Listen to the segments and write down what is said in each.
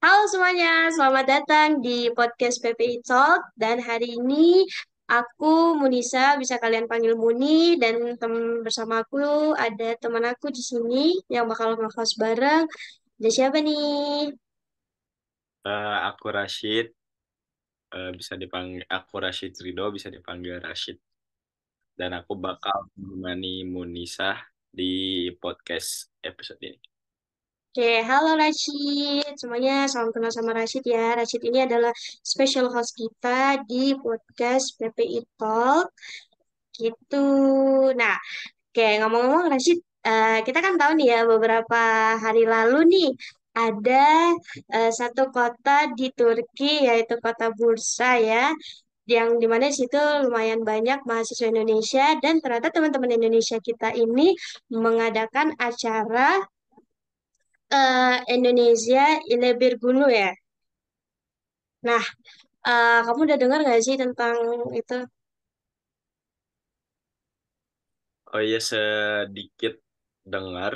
Halo semuanya, selamat datang di podcast PPI Talk dan hari ini aku Munisa, bisa kalian panggil Muni dan tem bersama aku ada teman aku di sini yang bakal nge-host bareng. Ada siapa nih? Eh, aku Rashid, eh, bisa dipanggil aku Rashid Ridho, bisa dipanggil Rashid. Dan aku bakal menemani Munisa di podcast episode ini. Oke, halo Rashid. Semuanya salam kenal sama Rashid ya. Rashid ini adalah special host kita di podcast PPI Talk gitu. Nah, Oke, ngomong-ngomong Rashid, eh, kita kan tahu nih ya beberapa hari lalu nih ada eh, satu kota di Turki yaitu kota Bursa ya, yang di mana di situ lumayan banyak mahasiswa Indonesia dan ternyata teman-teman Indonesia kita ini mengadakan acara eh, Indonesia Ile Birgunu ya. Nah, eh, kamu udah dengar nggak sih tentang itu? Oh iya, sedikit dengar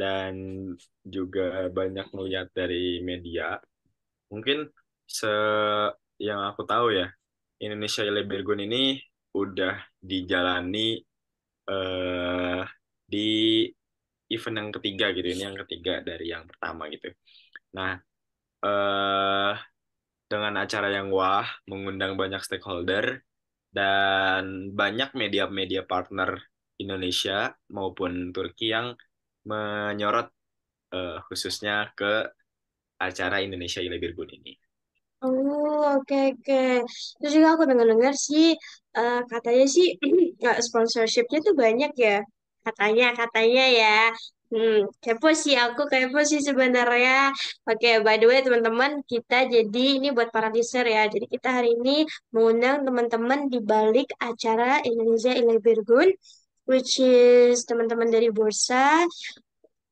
dan juga banyak melihat dari media. Mungkin se yang aku tahu ya, Indonesia Elebergun ini udah dijalani eh, di event yang ketiga gitu. Ini yang ketiga dari yang pertama gitu. Nah, eh dengan acara yang wah, mengundang banyak stakeholder dan banyak media-media partner Indonesia maupun Turki yang menyorot eh, khususnya ke acara Indonesia Ilebirgun ini. Oh, oke oke. Terus juga aku dengar-dengar sih eh, katanya sih nggak sponsorshipnya tuh banyak ya. Katanya katanya ya. Hmm, kepo sih aku kepo sih sebenarnya. Oke, by the way teman-teman, kita jadi ini buat para listener ya. Jadi kita hari ini mengundang teman-teman di balik acara Indonesia Ilebirgun, which is teman-teman dari Bursa.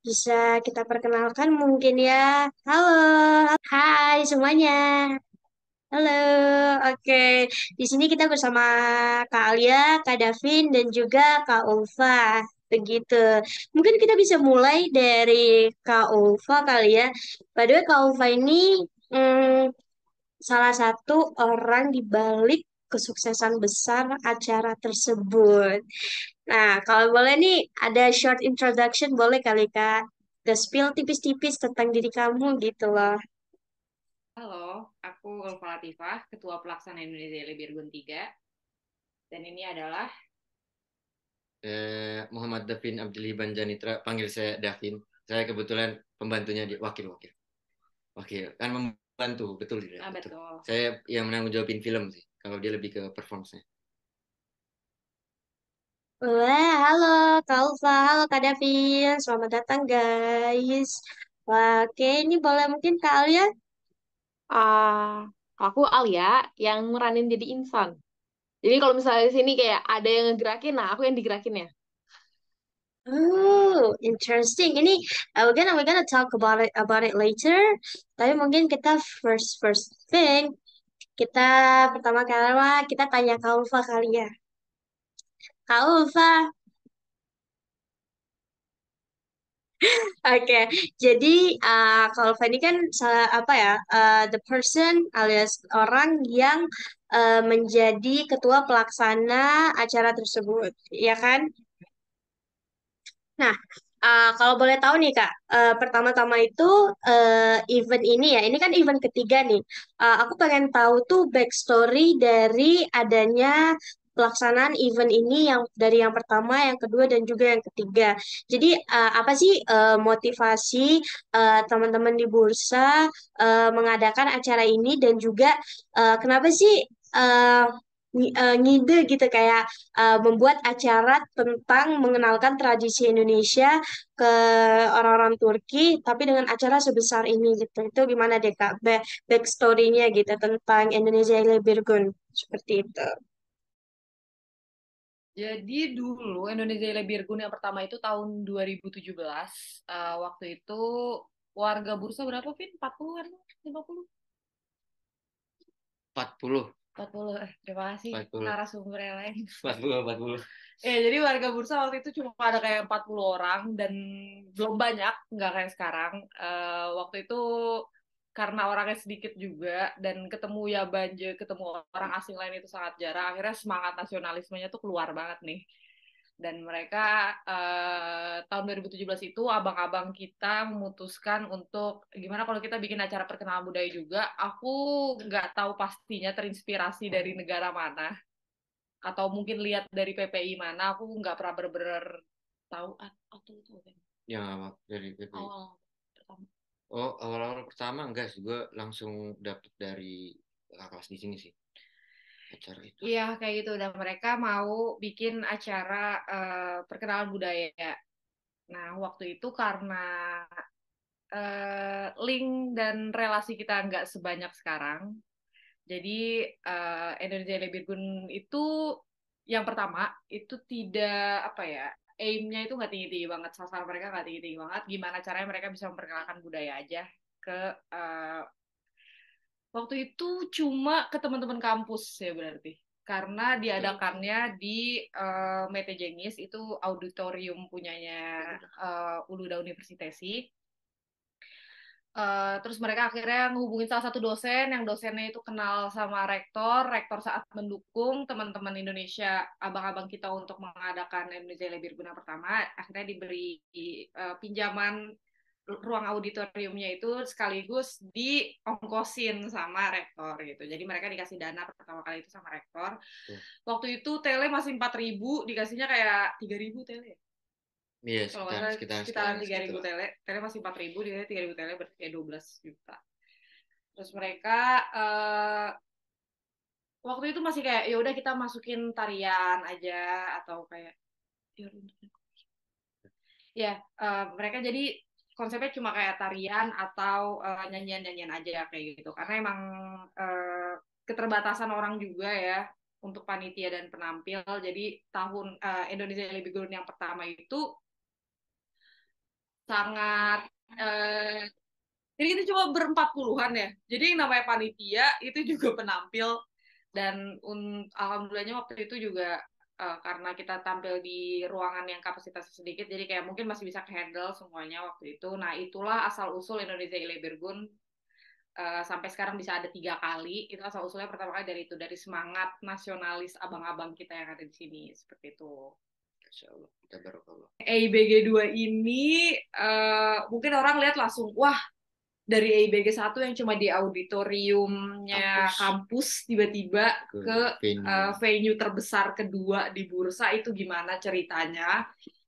Bisa kita perkenalkan mungkin ya. Halo, hai semuanya. Halo, oke. Di sini kita bersama Kak Alia, Kak Davin, dan juga Kak Ulfa. Begitu. Mungkin kita bisa mulai dari Kak kali ya. By the Kak ini hmm, salah satu orang di balik kesuksesan besar acara tersebut. Nah, kalau boleh nih, ada short introduction boleh kali Kak? The spill tipis-tipis tentang diri kamu gitu loh. Halo, aku Ulfa Latifah, Ketua Pelaksana Indonesia Lebirgun 3. Dan ini adalah Eh, Muhammad Davin Abdilliban Janitra, panggil saya Davin. Saya kebetulan pembantunya di wakil wakil. Wakil kan membantu betul tidak? ah, betul. betul. Saya yang menanggung jawabin film sih. Kalau dia lebih ke performance-nya. Wah, halo Kak Ulfa, halo Kak Davin, selamat datang guys. Wah, oke, ini boleh mungkin Kak Alia? Ah, aku Alia yang meranin jadi insan. Jadi kalau misalnya di sini kayak ada yang ngegerakin, nah aku yang digerakin ya. Oh, interesting. Ini uh, we're gonna we're gonna talk about it about it later. Tapi mungkin kita first first thing kita pertama kali kita tanya Kak kali ya. Kak Oke, jadi uh, kalau Fanny kan sa- apa ya, uh, the person alias orang yang uh, menjadi ketua pelaksana acara tersebut, ya kan? Nah, uh, kalau boleh tahu nih Kak, uh, pertama-tama itu uh, event ini ya, ini kan event ketiga nih. Uh, aku pengen tahu tuh backstory dari adanya pelaksanaan event ini yang dari yang pertama, yang kedua, dan juga yang ketiga. Jadi uh, apa sih uh, motivasi uh, teman-teman di bursa uh, mengadakan acara ini dan juga uh, kenapa sih uh, ngi- uh, ngide gitu kayak uh, membuat acara tentang mengenalkan tradisi Indonesia ke orang-orang Turki, tapi dengan acara sebesar ini gitu. Itu gimana deh Kak? Back backstory-nya gitu tentang Indonesia ile Birgun seperti itu. Jadi dulu Indonesia Lebirgun yang pertama itu tahun 2017. Eh, waktu itu warga bursa berapa, Vin? 40-an? 50? 40, 40. Eh, terima kasih 40. narasumber yang lain. 40, 40. Ya, jadi warga bursa waktu itu cuma ada kayak 40 orang dan belum banyak, nggak kayak sekarang. Eh, waktu itu karena orangnya sedikit juga dan ketemu ya banje ketemu orang asing lain itu sangat jarang. Akhirnya semangat nasionalismenya tuh keluar banget nih. Dan mereka eh, tahun 2017 itu abang-abang kita memutuskan untuk gimana kalau kita bikin acara perkenalan budaya juga? Aku nggak tahu pastinya terinspirasi dari negara mana atau mungkin lihat dari PPI mana. Aku nggak pernah bener-bener tahu. Ah, atau itu kan yang apa dari PPI pertama oh awal-awal pertama enggak sih gue langsung dapet dari kakak kelas di sini sih acara itu Iya, kayak gitu. Dan mereka mau bikin acara eh, perkenalan budaya. Nah, waktu itu karena eh, link dan relasi kita nggak sebanyak sekarang, jadi eh, Indonesia Lebirgun itu yang pertama itu tidak apa ya aimnya itu nggak tinggi-tinggi banget sasaran mereka nggak tinggi-tinggi banget. Gimana caranya mereka bisa memperkenalkan budaya aja ke eh, waktu itu cuma ke teman-teman kampus ya berarti. Karena diadakannya di eh, Mete Jengis itu auditorium punyanya eh, Uluda Universitesi Eh, terus mereka akhirnya ngehubungin salah satu dosen yang dosennya itu kenal sama rektor rektor saat mendukung teman-teman Indonesia abang-abang kita untuk mengadakan Indonesia Lebih Guna pertama akhirnya diberi eh, pinjaman ruang auditoriumnya itu sekaligus diongkosin sama rektor gitu. Jadi mereka dikasih dana pertama kali itu sama rektor. Tuh. Waktu itu tele masih 4000, dikasihnya kayak 3000 tele. Iya Kalau sekitar sekitar sekitaran sekitar 3000 segitu lah. tele, tele masih 4000, dia 3000 tele berarti kayak 12 juta. Terus mereka eh, waktu itu masih kayak ya udah kita masukin tarian aja atau kayak ya udah. ya eh, mereka jadi konsepnya cuma kayak tarian atau eh, nyanyian-nyanyian aja kayak gitu karena emang eh, keterbatasan orang juga ya untuk panitia dan penampil jadi tahun eh, Indonesia Lebih Gurun yang pertama itu sangat eh, jadi kita cuma berempat puluhan ya. Jadi yang namanya panitia itu juga penampil. Dan un- alhamdulillahnya waktu itu juga eh, karena kita tampil di ruangan yang kapasitasnya sedikit jadi kayak mungkin masih bisa handle semuanya waktu itu. Nah itulah asal usul Indonesia Ilebergun eh, sampai sekarang bisa ada tiga kali. Itu asal usulnya pertama kali dari itu dari semangat nasionalis abang-abang kita yang ada di sini seperti itu Masya Allah EIBG 2 ini eh, mungkin orang lihat langsung wah dari EIBG 1 yang cuma di auditoriumnya Kampus. tiba-tiba ke, ke venue. eh, venue terbesar kedua di bursa itu gimana ceritanya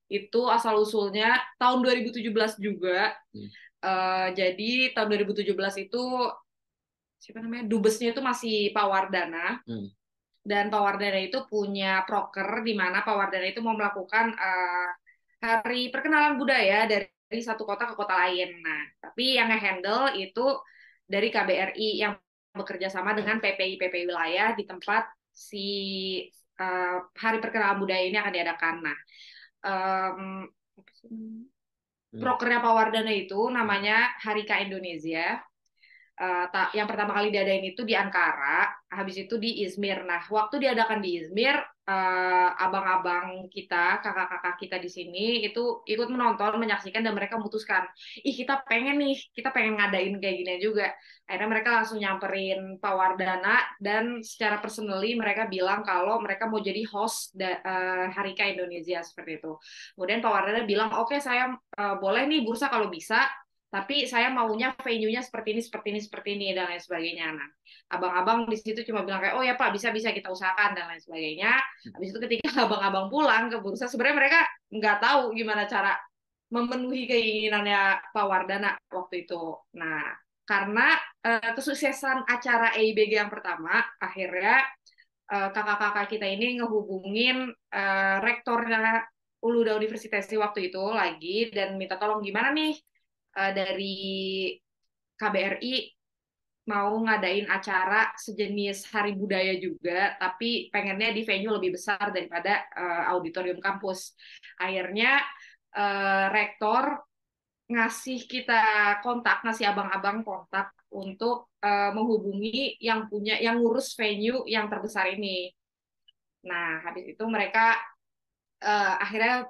itu asal usulnya tahun 2017 juga Hmm. Eh, jadi tahun 2017 itu siapa namanya dubesnya itu masih Pak Wardana Hmm. Dan Pak Wardana itu punya proker di mana Pak Wardana itu mau melakukan eh, hari perkenalan budaya dari satu kota ke kota lain. Nah, tapi yang nge-handle itu dari KBRI yang bekerja sama dengan PPI PPI wilayah di tempat si eh, hari perkenalan budaya ini akan diadakan. Nah? Hmm. prokernya Pak Wardana itu namanya Harika Indonesia. Ta- yang pertama kali diadain itu di Ankara, habis itu di Izmir. Nah, waktu diadakan di Izmir, eh, abang-abang kita, kakak-kakak kita di sini itu ikut menonton, menyaksikan dan mereka memutuskan, ih kita pengen nih, kita pengen ngadain kayak gini juga. Akhirnya mereka langsung nyamperin Pak Wardana dan secara personally mereka bilang kalau mereka mau jadi host da- eh, Harika Indonesia seperti itu. Kemudian Pak Wardana bilang, oke saya eh, boleh nih bursa kalau bisa, tapi saya maunya venue-nya seperti ini, seperti ini, seperti ini, dan lain sebagainya. Nah, abang-abang di situ cuma bilang kayak, oh ya Pak, bisa, bisa kita usahakan, dan lain sebagainya. Habis itu ketika abang-abang pulang ke bursa, sebenarnya mereka nggak tahu gimana cara memenuhi keinginannya Pak Wardana waktu itu. Nah, karena eh, kesuksesan acara EIBG yang pertama, akhirnya eh, kakak-kakak kita ini ngehubungin eh, rektornya Uluda Universitas waktu itu lagi dan minta tolong gimana nih eh, dari KBRI mau ngadain acara sejenis Hari Budaya juga, tapi pengennya di venue lebih besar daripada eh, auditorium kampus. Akhirnya eh, rektor ngasih kita kontak, ngasih abang-abang kontak untuk eh, menghubungi yang punya, yang ngurus venue yang terbesar ini. Nah, habis itu mereka eh, akhirnya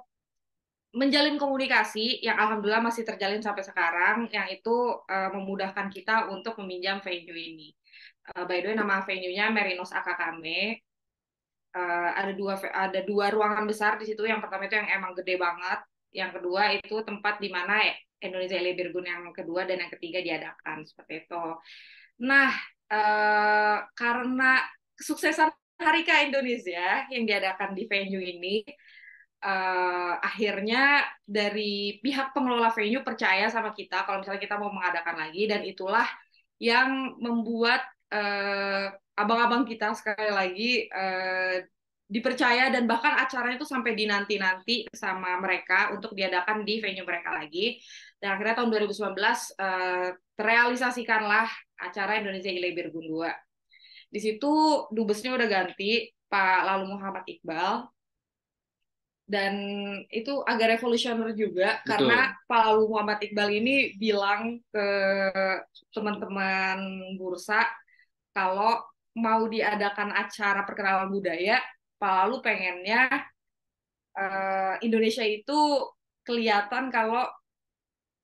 menjalin komunikasi yang alhamdulillah masih terjalin sampai sekarang yang itu uh, memudahkan kita untuk meminjam venue ini. Uh, by the way nama venue-nya Merinos Akakame. Uh, ada dua ada dua ruangan besar di situ. Yang pertama itu yang emang gede banget. Yang kedua itu tempat di mana Indonesia Birgun yang kedua dan yang ketiga diadakan seperti itu. Nah, uh, karena kesuksesan Hari K Indonesia yang diadakan di venue ini, uh, akhirnya dari pihak pengelola venue percaya sama kita kalau misalnya kita mau mengadakan lagi dan itulah yang membuat uh, abang-abang kita sekali lagi uh, dipercaya dan bahkan acaranya itu sampai dinanti-nanti sama mereka untuk diadakan di venue mereka lagi. Dan akhirnya tahun 2019 uh, terrealisasikanlah acara Indonesia Ilay Birgun 2. Di situ dubesnya udah ganti Pak Lalu Muhammad Iqbal dan itu agak revolusioner juga Betul. karena Pak Lalu Muhammad Iqbal ini bilang ke teman-teman bursa kalau mau diadakan acara perkenalan budaya, Pak Lalu pengennya uh, Indonesia itu kelihatan kalau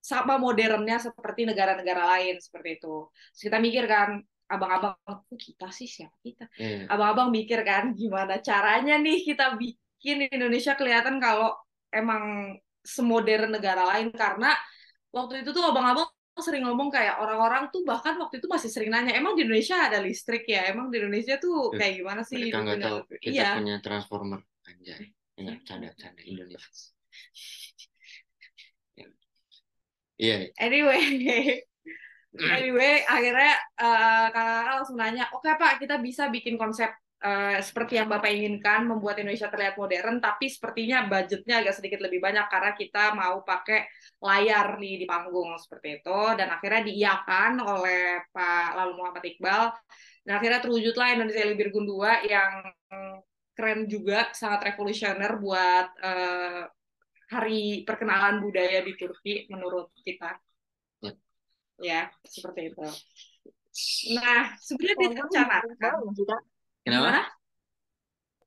sama modernnya seperti negara-negara lain seperti itu. Terus kita mikir kan, abang-abang, kita sih siapa kita? Yeah. Abang-abang mikir kan, gimana caranya nih kita bikin bikin Indonesia kelihatan kalau emang semodern negara lain karena waktu itu tuh abang-abang sering ngomong kayak orang-orang tuh bahkan waktu itu masih sering nanya emang di Indonesia ada listrik ya? Emang di Indonesia tuh kayak gimana sih mereka nggak tahu kita iya. punya transformer. Anjay. Enggak canda canda Indonesia. Iya. Yeah. anyway anyway akhirnya uh, kakak langsung nanya oke okay, pak kita bisa bikin konsep Uh, seperti yang Bapak inginkan, membuat Indonesia terlihat modern, tapi sepertinya budgetnya agak sedikit lebih banyak karena kita mau pakai layar nih di panggung seperti itu. Dan akhirnya diiakan oleh Pak Lalu Muhammad Iqbal. Dan akhirnya terwujudlah Indonesia Libir Gun 2 yang keren juga, sangat revolusioner buat uh, hari perkenalan budaya di Turki menurut kita. Ya, ya seperti itu. Nah, sebenarnya direncanakan. Kenapa?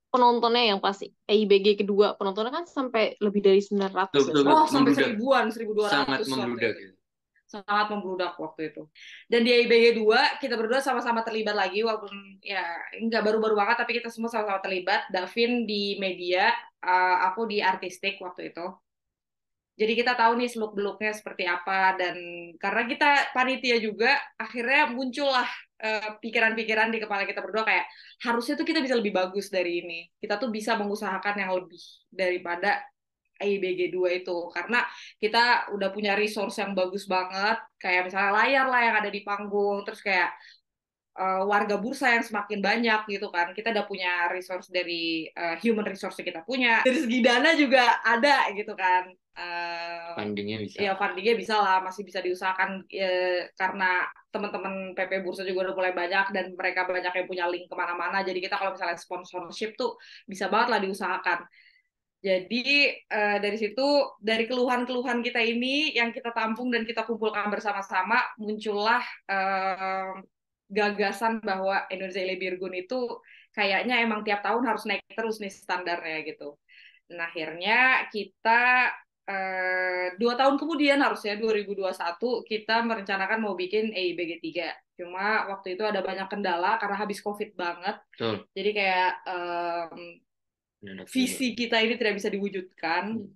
Penontonnya yang pasti EIBG kedua penontonnya kan sampai lebih dari 900 betul, betul, ya. Oh, sampai seribuan, 1200. Sangat membludak. Ya. Sangat membludak waktu itu. Dan di EIBG 2 kita berdua sama-sama terlibat lagi walaupun ya nggak baru-baru banget tapi kita semua sama-sama terlibat. Davin di media, uh, aku di artistik waktu itu. Jadi kita tahu nih seluk-beluknya seperti apa dan karena kita panitia juga akhirnya muncullah Eh, pikiran-pikiran di kepala kita berdua kayak harusnya tuh kita bisa lebih bagus dari ini. Kita tuh bisa mengusahakan yang lebih daripada IBG 2 itu. Karena kita udah punya resource yang bagus banget kayak misalnya layar lah yang ada di panggung terus kayak uh, warga bursa yang semakin banyak gitu kan. Kita udah punya resource dari uh, human resource kita punya. Dari segi dana juga ada gitu kan uh, fundingnya bisa. ya fundingnya bisa lah masih bisa diusahakan ya, karena teman-teman PP Bursa juga udah mulai banyak dan mereka banyak yang punya link ke mana-mana. Jadi kita kalau misalnya sponsorship tuh bisa banget lah diusahakan. Jadi uh, dari situ dari keluhan-keluhan kita ini yang kita tampung dan kita kumpulkan bersama-sama muncullah uh, gagasan bahwa Indonesia Birgun itu kayaknya emang tiap tahun harus naik terus nih standarnya gitu. Nah akhirnya kita Eh, dua tahun kemudian harusnya 2021 kita merencanakan mau bikin EIBG 3. Cuma waktu itu ada banyak kendala karena habis COVID banget. Betul. Jadi kayak um, visi kita ini tidak bisa diwujudkan. Hmm.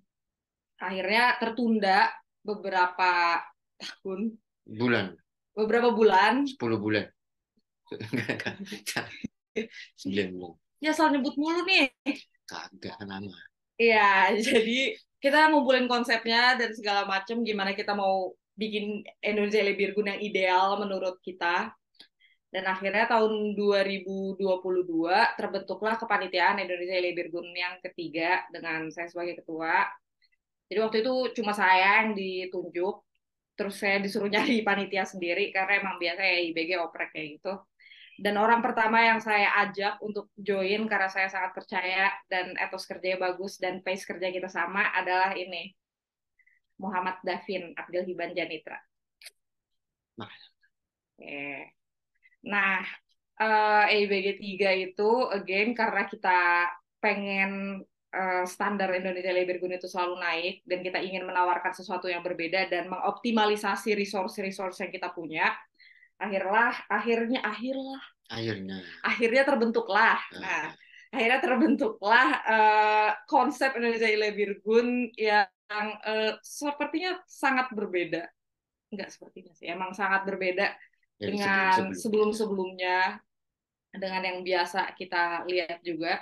Akhirnya tertunda beberapa tahun. Bulan. Beberapa bulan. 10 bulan. 9 bulan. Ya asal nyebut mulu nih. Kagak nama. Iya, jadi kita ngumpulin konsepnya dan segala macam gimana kita mau bikin Indonesia Lebirgun yang ideal menurut kita. Dan akhirnya tahun 2022 terbentuklah kepanitiaan Indonesia Lebirgun yang ketiga dengan saya sebagai ketua. Jadi waktu itu cuma saya yang ditunjuk, terus saya disuruh nyari panitia sendiri karena emang biasa ya IBG oprek kayak gitu. Dan orang pertama yang saya ajak untuk join karena saya sangat percaya dan etos kerjanya bagus dan pace kerja kita sama adalah ini. Muhammad Davin Abdul Hiban Janitra. Nah, nah uh, EIBG 3 itu again karena kita pengen eh, standar Indonesia Labor itu selalu naik dan kita ingin menawarkan sesuatu yang berbeda dan mengoptimalisasi resource-resource yang kita punya, akhirlah akhirnya akhirlah Akhirnya. akhirnya terbentuklah. Nah, akhirnya terbentuklah eh, konsep Indonesia Lebirgun yang eh, sepertinya sangat berbeda. Enggak sepertinya sih, emang sangat berbeda dengan sebelum-sebelum. sebelum-sebelumnya, dengan yang biasa kita lihat juga.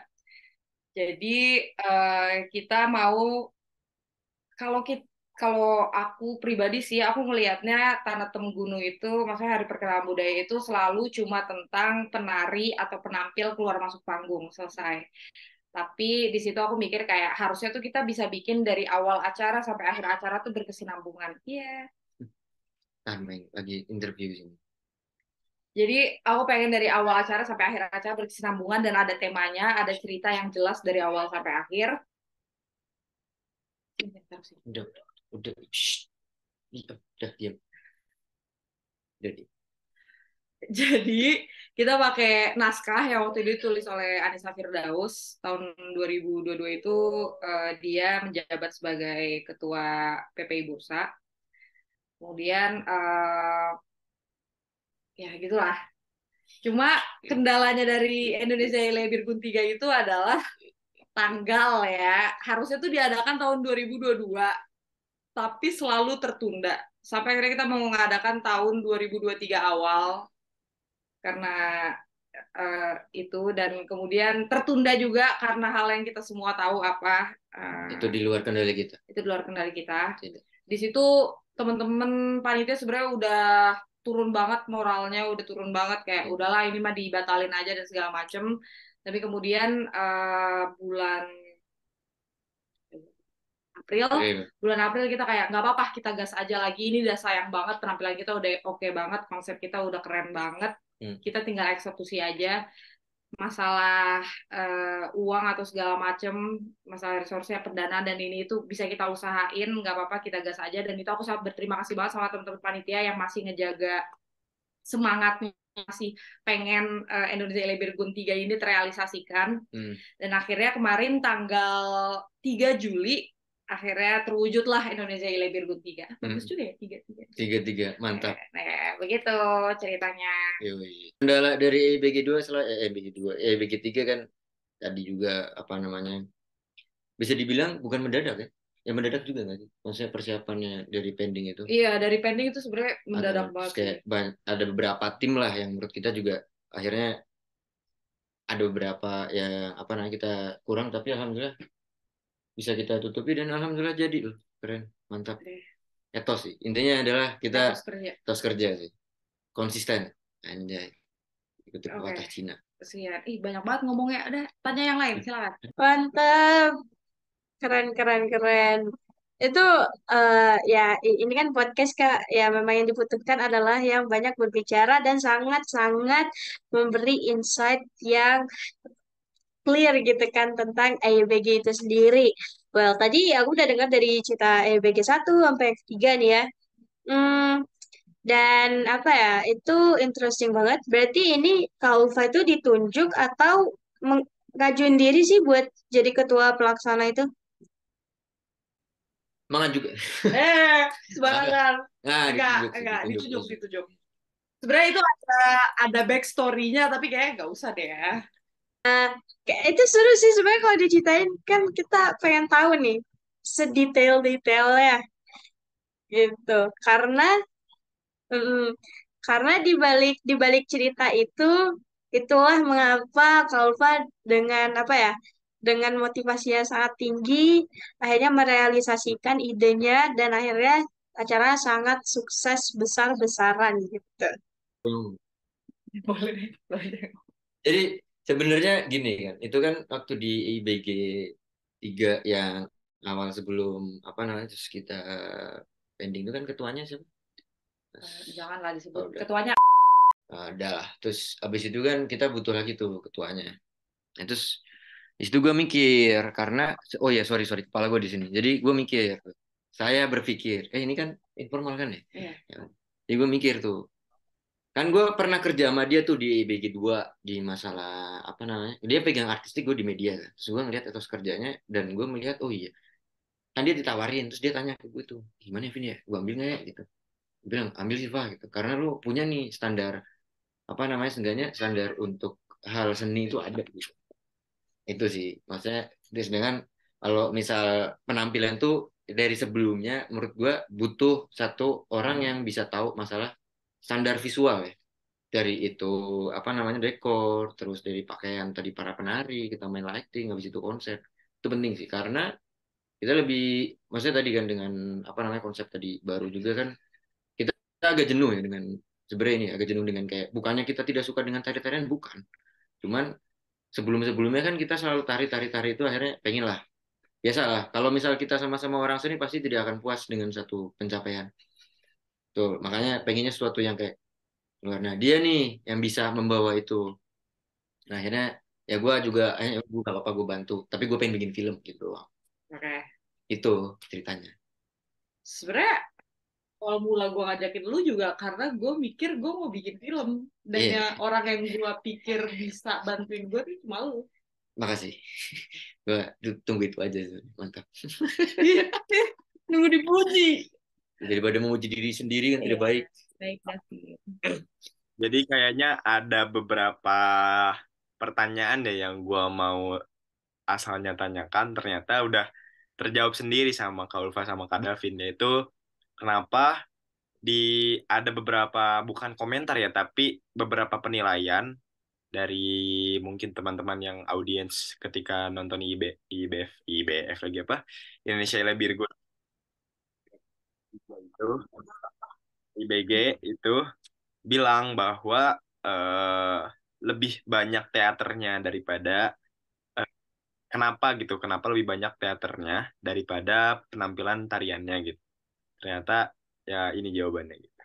Jadi eh, kita mau kalau kita kalau aku pribadi sih aku melihatnya Tanah Tenggunu itu maksudnya Hari Perkenalan Budaya itu selalu cuma tentang penari atau penampil keluar masuk panggung selesai. Tapi di situ aku mikir kayak harusnya tuh kita bisa bikin dari awal acara sampai akhir acara tuh berkesinambungan. Iya. Ah, main lagi interview sini. Jadi aku pengen dari awal acara sampai akhir acara berkesinambungan dan ada temanya, ada cerita yang jelas dari awal sampai akhir. Udah, udah, shh. Udah diam. Udah diam. Jadi kita pakai naskah yang waktu itu ditulis oleh Anissa Firdaus tahun 2022 itu eh, dia menjabat sebagai ketua PPI Bursa. Kemudian eh, ya gitulah. Cuma kendalanya dari Indonesia Lebirgun 3 itu adalah tanggal ya. Harusnya tuh diadakan tahun 2022 tapi selalu tertunda. Sampai akhirnya kita mau mengadakan tahun 2023 awal karena eh, itu dan kemudian tertunda juga karena hal yang kita semua tahu apa eh, Itu di luar kendali kita. itu di luar kendali kita. Tidak. Di situ teman-teman panitia sebenarnya udah turun banget moralnya, udah turun banget kayak udahlah ini mah dibatalin aja dan segala macem. Tapi kemudian eh, bulan April Oke, bulan April kita kayak nggak apa-apa kita gas aja lagi ini udah sayang banget penampilan kita udah oke banget konsep kita udah keren banget Hmm. kita tinggal eksekusi aja masalah eh, uang atau segala macem masalah resource-nya pendanaan dan ini itu bisa kita usahain nggak apa-apa kita gas aja dan itu aku sangat berterima kasih banget sama teman-teman panitia yang masih ngejaga semangatnya masih pengen eh, Indonesia Lebirgun 3 ini terrealisasikan Hmm. dan akhirnya kemarin tanggal 3 Juli akhirnya terwujudlah Indonesia Lebirgun 3. Bagus Hmm. juga ya 3 3. Tiga-tiga, mantap. Nah, begitu ceritanya. Kendala dari EBG 2 setelah eh, EBG 2, EBG 3 kan tadi juga apa namanya? Bisa dibilang bukan mendadak ya. Ya mendadak juga nggak sih? Maksudnya persiapannya dari pending itu. Iya, dari pending itu sebenarnya mendadak Ada- banget. kayak sih. ban- ada beberapa tim lah yang menurut kita juga akhirnya ada beberapa yang apa namanya kita kurang tapi alhamdulillah bisa kita tutupi dan alhamdulillah jadi loh keren mantap Oke. etos sih intinya adalah kita Terus kerja. etos kerja sih konsisten anjay ikuti Oke. pepatah Cina Kesian. Ih, banyak banget ngomongnya. Ada tanya yang lain, silakan. Mantap. Keren, keren, keren. Itu eh, ya ini kan podcast Kak. Ya memang yang dibutuhkan adalah yang banyak berbicara dan sangat-sangat memberi insight yang clear gitu kan tentang EYBG itu sendiri. Well, tadi aku udah dengar dari cerita EYBG 1 sampai yang ketiga nih ya. Hmm, dan apa ya, itu interesting banget. Berarti ini Kak Ulfa itu ditunjuk atau meng- ngajuin diri sih buat jadi ketua pelaksana itu? Semangat juga Eh, sembarangan. nah Enggak, ditunjuk enggak, ditunjuk, ditunjuk, ditunjuk. ditunjuk. Sebenarnya itu ada ada backstory-nya, tapi kayaknya nggak usah deh ya. Kayak itu seru sih sebenarnya kalau diceritain kan kita pengen tahu nih sedetail-detailnya gitu. Karena mm, karena di balik di balik cerita itu itulah mengapa Kalva dengan apa ya dengan motivasi yang sangat tinggi akhirnya merealisasikan idenya dan akhirnya acara sangat sukses besar-besaran gitu. Hmm. Boleh boleh. Jadi sebenarnya gini kan, itu kan waktu di IBG 3 yang awal sebelum apa namanya terus kita pending itu kan ketuanya siapa? Eh, Janganlah Oh, disebut. udah. Ketuanya Ada lah. Terus abis itu kan kita butuh lagi tuh ketuanya. Nah, terus di situ gue mikir karena oh ya sorry sorry kepala gue di sini. Jadi gue mikir, saya berpikir, eh ini kan informal kan ya? Iya. Ya. Jadi gue mikir tuh, kan gue pernah kerja sama dia tuh di BG 2 di masalah apa namanya dia pegang artistik gue di media kan. Terus gue ngeliat etos kerjanya dan gue melihat oh iya. Kan dia ditawarin terus dia tanya ke gue tuh gimana ya Vin ya gue ambil nggak ya? Gitu. Gue bilang ambil sih Pak gitu. Karena lu punya nih standar apa namanya seenggaknya standar untuk hal seni itu ada gitu. Itu sih. Maksudnya sedangkan kalau misal penampilan tuh dari sebelumnya menurut gue butuh satu orang yang bisa tahu masalah standar visual ya. Dari itu apa namanya dekor terus dari pakaian tadi para penari kita main lighting habis itu konsep. Itu penting sih karena kita lebih maksudnya tadi kan dengan apa namanya konsep tadi baru juga kan kita agak jenuh ya dengan sebenarnya ini agak jenuh dengan kayak bukannya kita tidak suka dengan tari-tarian bukan. Cuman sebelum-sebelumnya kan kita selalu tari-tari-tari itu akhirnya pengen lah biasa lah kalau misal kita sama-sama orang seni pasti tidak akan puas dengan satu pencapaian tuh makanya pengennya sesuatu yang kayak luar nah dia nih yang bisa membawa itu nah akhirnya ya gue juga akhirnya gue gak apa-apa gue bantu tapi gue pengen bikin film gitu Oke. itu ceritanya Sebenarnya awal mula gue ngajakin lu juga karena gue mikir gue mau bikin film dan Iya. ya orang yang gue pikir bisa bantuin gue tuh cuma lu. makasih gue tunggu itu aja mantap Nunggu dipuji. Daripada memuji diri sendiri kan tidak Iya. baik Baik, David. Jadi kayaknya ada beberapa pertanyaan deh yang gua mau asalnya tanyakan ternyata udah terjawab sendiri sama Kak Ulfa sama Kak Davin yaitu kenapa di ada beberapa bukan komentar ya tapi beberapa penilaian dari mungkin teman-teman yang audiens ketika nonton IB, IBF IBF lagi apa Indonesia Lebih Good itu IBG itu bilang bahwa eh, lebih banyak teaternya daripada eh, kenapa gitu kenapa lebih banyak teaternya daripada penampilan tariannya gitu ternyata ya ini jawabannya gitu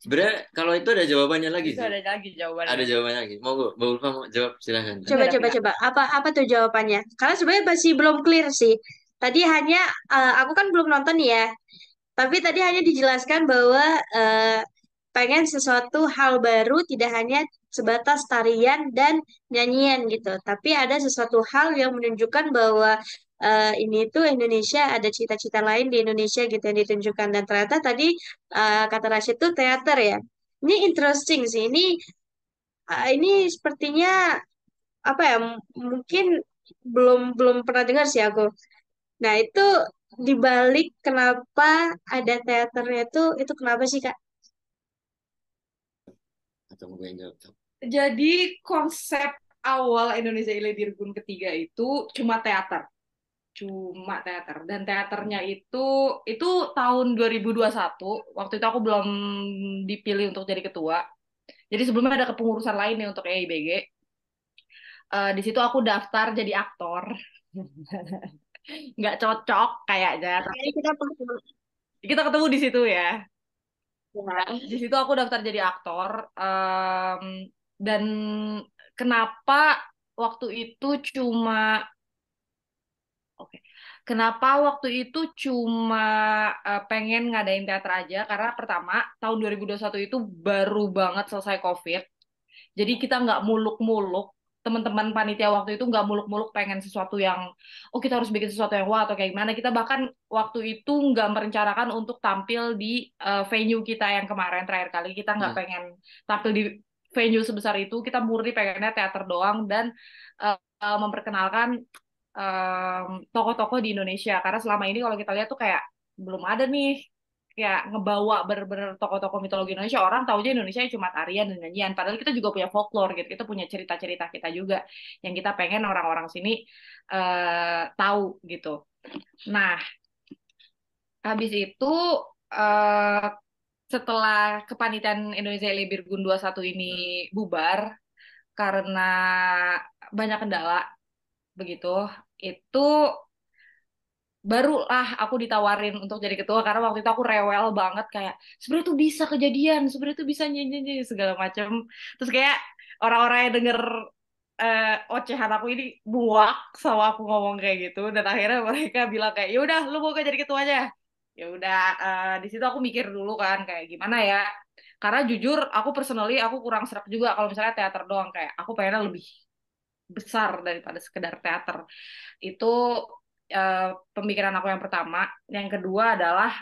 sebenarnya kalau itu ada jawabannya lagi Itu sih ada lagi jawabannya. ada jawabannya lagi mau gue Ulfa mau jawab silahkan Coba coba coba apa apa tuh jawabannya? Karena sebenarnya masih belum clear sih. Tadi hanya eh, aku kan belum nonton ya. Tapi tadi hanya dijelaskan bahwa eh, pengen sesuatu hal baru tidak hanya sebatas tarian dan nyanyian gitu. Tapi ada sesuatu hal yang menunjukkan bahwa eh, ini tuh Indonesia ada cita-cita lain di Indonesia gitu yang ditunjukkan dan ternyata tadi eh, kata Rashid tuh teater ya. Ini interesting sih. Ini eh, ini sepertinya apa ya mungkin belum belum pernah dengar sih aku. Nah itu dibalik kenapa ada teaternya itu itu kenapa sih Kak? atau mau gue yang jawab Tom? Jadi konsep awal Indonesia Ile Dirgun ketiga itu cuma teater. Cuma teater. Dan teaternya itu itu tahun 2021. Waktu itu aku belum dipilih untuk jadi ketua. Jadi sebelumnya ada kepengurusan lain nih untuk EIBG. Eh, di situ aku daftar jadi aktor. Nggak cocok kayaknya. Tapi kita perlu kita ketemu di situ ya. ya. di situ aku daftar jadi aktor Em, dan kenapa waktu itu cuma oke kenapa waktu itu cuma eh, pengen ngadain teater aja karena pertama tahun 2021 itu baru banget selesai COVID jadi kita nggak muluk-muluk teman-teman panitia waktu itu nggak muluk-muluk pengen sesuatu yang oh kita harus bikin sesuatu yang wah atau kayak gimana. Kita bahkan waktu itu nggak merencanakan untuk tampil di eh, venue kita yang kemarin terakhir kali. Kita nggak Hmm. pengen tampil di venue sebesar itu. Kita murni pengennya teater doang dan eh, memperkenalkan em, tokoh-tokoh di Indonesia. Karena selama ini kalau kita lihat tuh kayak belum ada nih kayak ngebawa bener-bener tokoh-tokoh mitologi Indonesia. Orang taunya Indonesia cuma tarian dan nyanyian. Padahal kita juga punya folklore gitu. Kita punya cerita-cerita kita juga yang kita pengen orang-orang sini eh, tahu gitu. Nah habis itu eh, setelah kepanitiaan Indonesia Libirgun 21 ini bubar karena banyak kendala begitu itu barulah aku ditawarin untuk jadi ketua karena waktu itu aku rewel banget kayak sebenarnya tuh bisa kejadian sebenarnya tuh bisa nyanyi nyanyi segala macam terus kayak orang-orang yang denger eh, ocehan aku ini buak sama aku ngomong kayak gitu dan akhirnya mereka bilang kayak ya udah lu mau gak jadi ketuanya ya udah eh, di situ aku mikir dulu kan kayak gimana ya? Karena jujur aku personally aku kurang serak juga kalau misalnya teater doang kayak aku pengennya lebih besar daripada sekedar teater. Itu uh, pemikiran aku yang pertama. Yang kedua adalah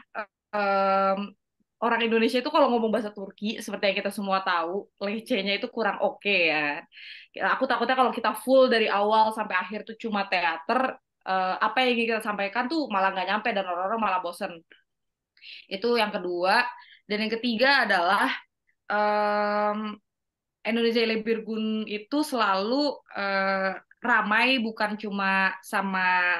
um, orang Indonesia itu kalau ngomong bahasa Turki seperti yang kita semua tahu, lecehnya itu kurang oke okay, ya. Aku takutnya kalau kita full dari awal sampai akhir tuh cuma teater, uh, apa yang kita sampaikan tuh malah nggak nyampe dan orang-orang malah bosen. Itu yang kedua. Dan yang ketiga adalah um, Indonesia Lebirgun itu selalu uh, ramai bukan cuma sama